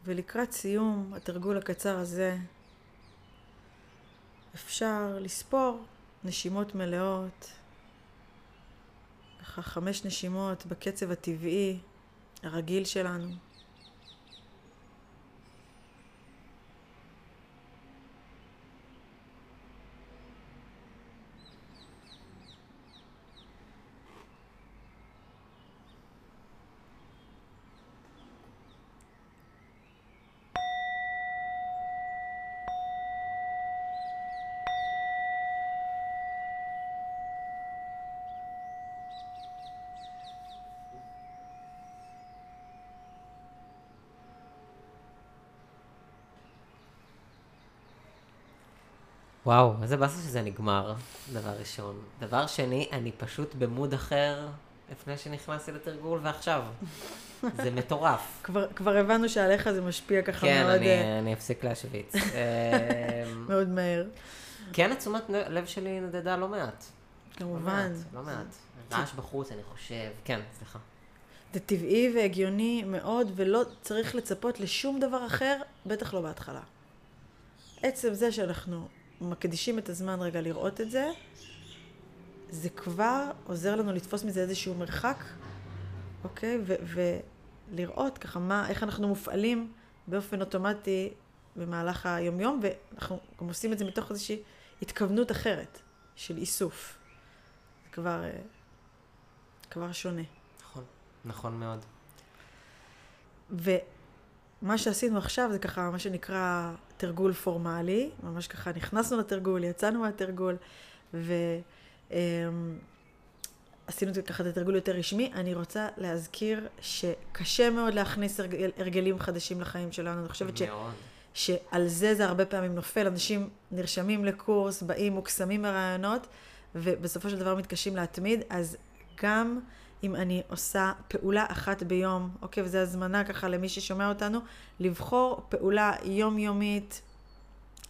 ולקראת סיום התרגול הקצר הזה, אפשר לספור נשימות מלאות, ככה חמש נשימות בקצב הטבעי, הרגיל שלנו. וואו, איזה באסה שזה נגמר, דבר ראשון. דבר שני, אני פשוט במוד אחר לפני שנכנסתי לתרגול ועכשיו. זה מטורף. כבר, כבר הבנו שעליך זה משפיע ככה כן, מאוד, אני, אה, אני אפסיק להשוויץ. אמ, מאוד מהר. כן, התשומת לב שלי נדדה לא מעט. כמובן. לא מעט, לא מעט. רעש בחוץ, אני חושב. כן, סליחה. זה טבעי והגיוני מאוד, ולא צריך לצפות לשום דבר אחר, בטח לא בהתחלה. עצם זה שאנחנו מקדישים את הזמן רגע לראות את זה, זה כבר עוזר לנו לתפוס מזה איזשהו מרחק, אוקיי? ולראות ככה מה, איך אנחנו מופעלים באופן אוטומטי במהלך היומיום, ואנחנו גם עושים את זה מתוך איזושהי התכוונות אחרת של איסוף. זה כבר, אה, כבר שונה. נכון, נכון מאוד. ומה שעשינו עכשיו זה ככה מה שנקרא תרגול פורמלי, ממש ככה נכנסנו לתרגול, יצאנו מהתרגול, ועשינו ככה את התרגול יותר רשמי. אני רוצה להזכיר שקשה מאוד להכניס הרגל, הרגלים חדשים לחיים שלנו. אני חושבת ש... מאוד. שעל זה זה הרבה פעמים נופל, אנשים נרשמים לקורס, באים מוקסמים מרעיונות, ובסופו של דבר מתקשים להתמיד, אז גם אם אני עושה פעולה אחת ביום, אוקיי, וזו הזמנה ככה למי ששומע אותנו, לבחור פעולה יומיומית,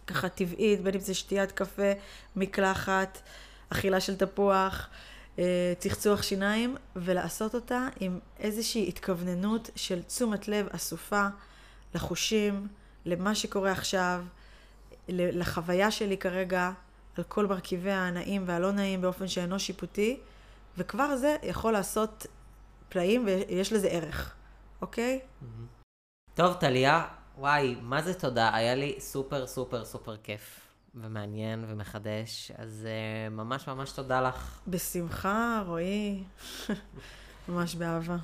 ככה טבעית, בין אם זה שתיית קפה, מקלחת, אכילה של תפוח, אה, צחצוח שיניים, ולעשות אותה עם איזושהי התכווננות של תשומת לב אסופה לחושים, למה שקורה עכשיו, לחוויה שלי כרגע, על כל מרכיביה הנעים והלא נעים באופן שאינו שיפוטי, וכבר זה יכול לעשות פלאים ויש לזה ערך, אוקיי? טוב, טליה, וואי, מה זה תודה, היה לי סופר סופר סופר כיף ומעניין ומחדש, אז uh, ממש ממש תודה לך. בשמחה, רועי, ממש באהבה.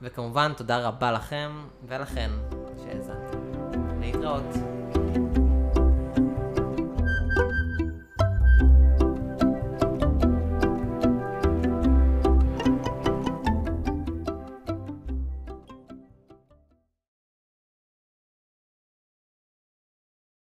וכמובן, תודה רבה לכם ולכן שהאזנתם. להתראות.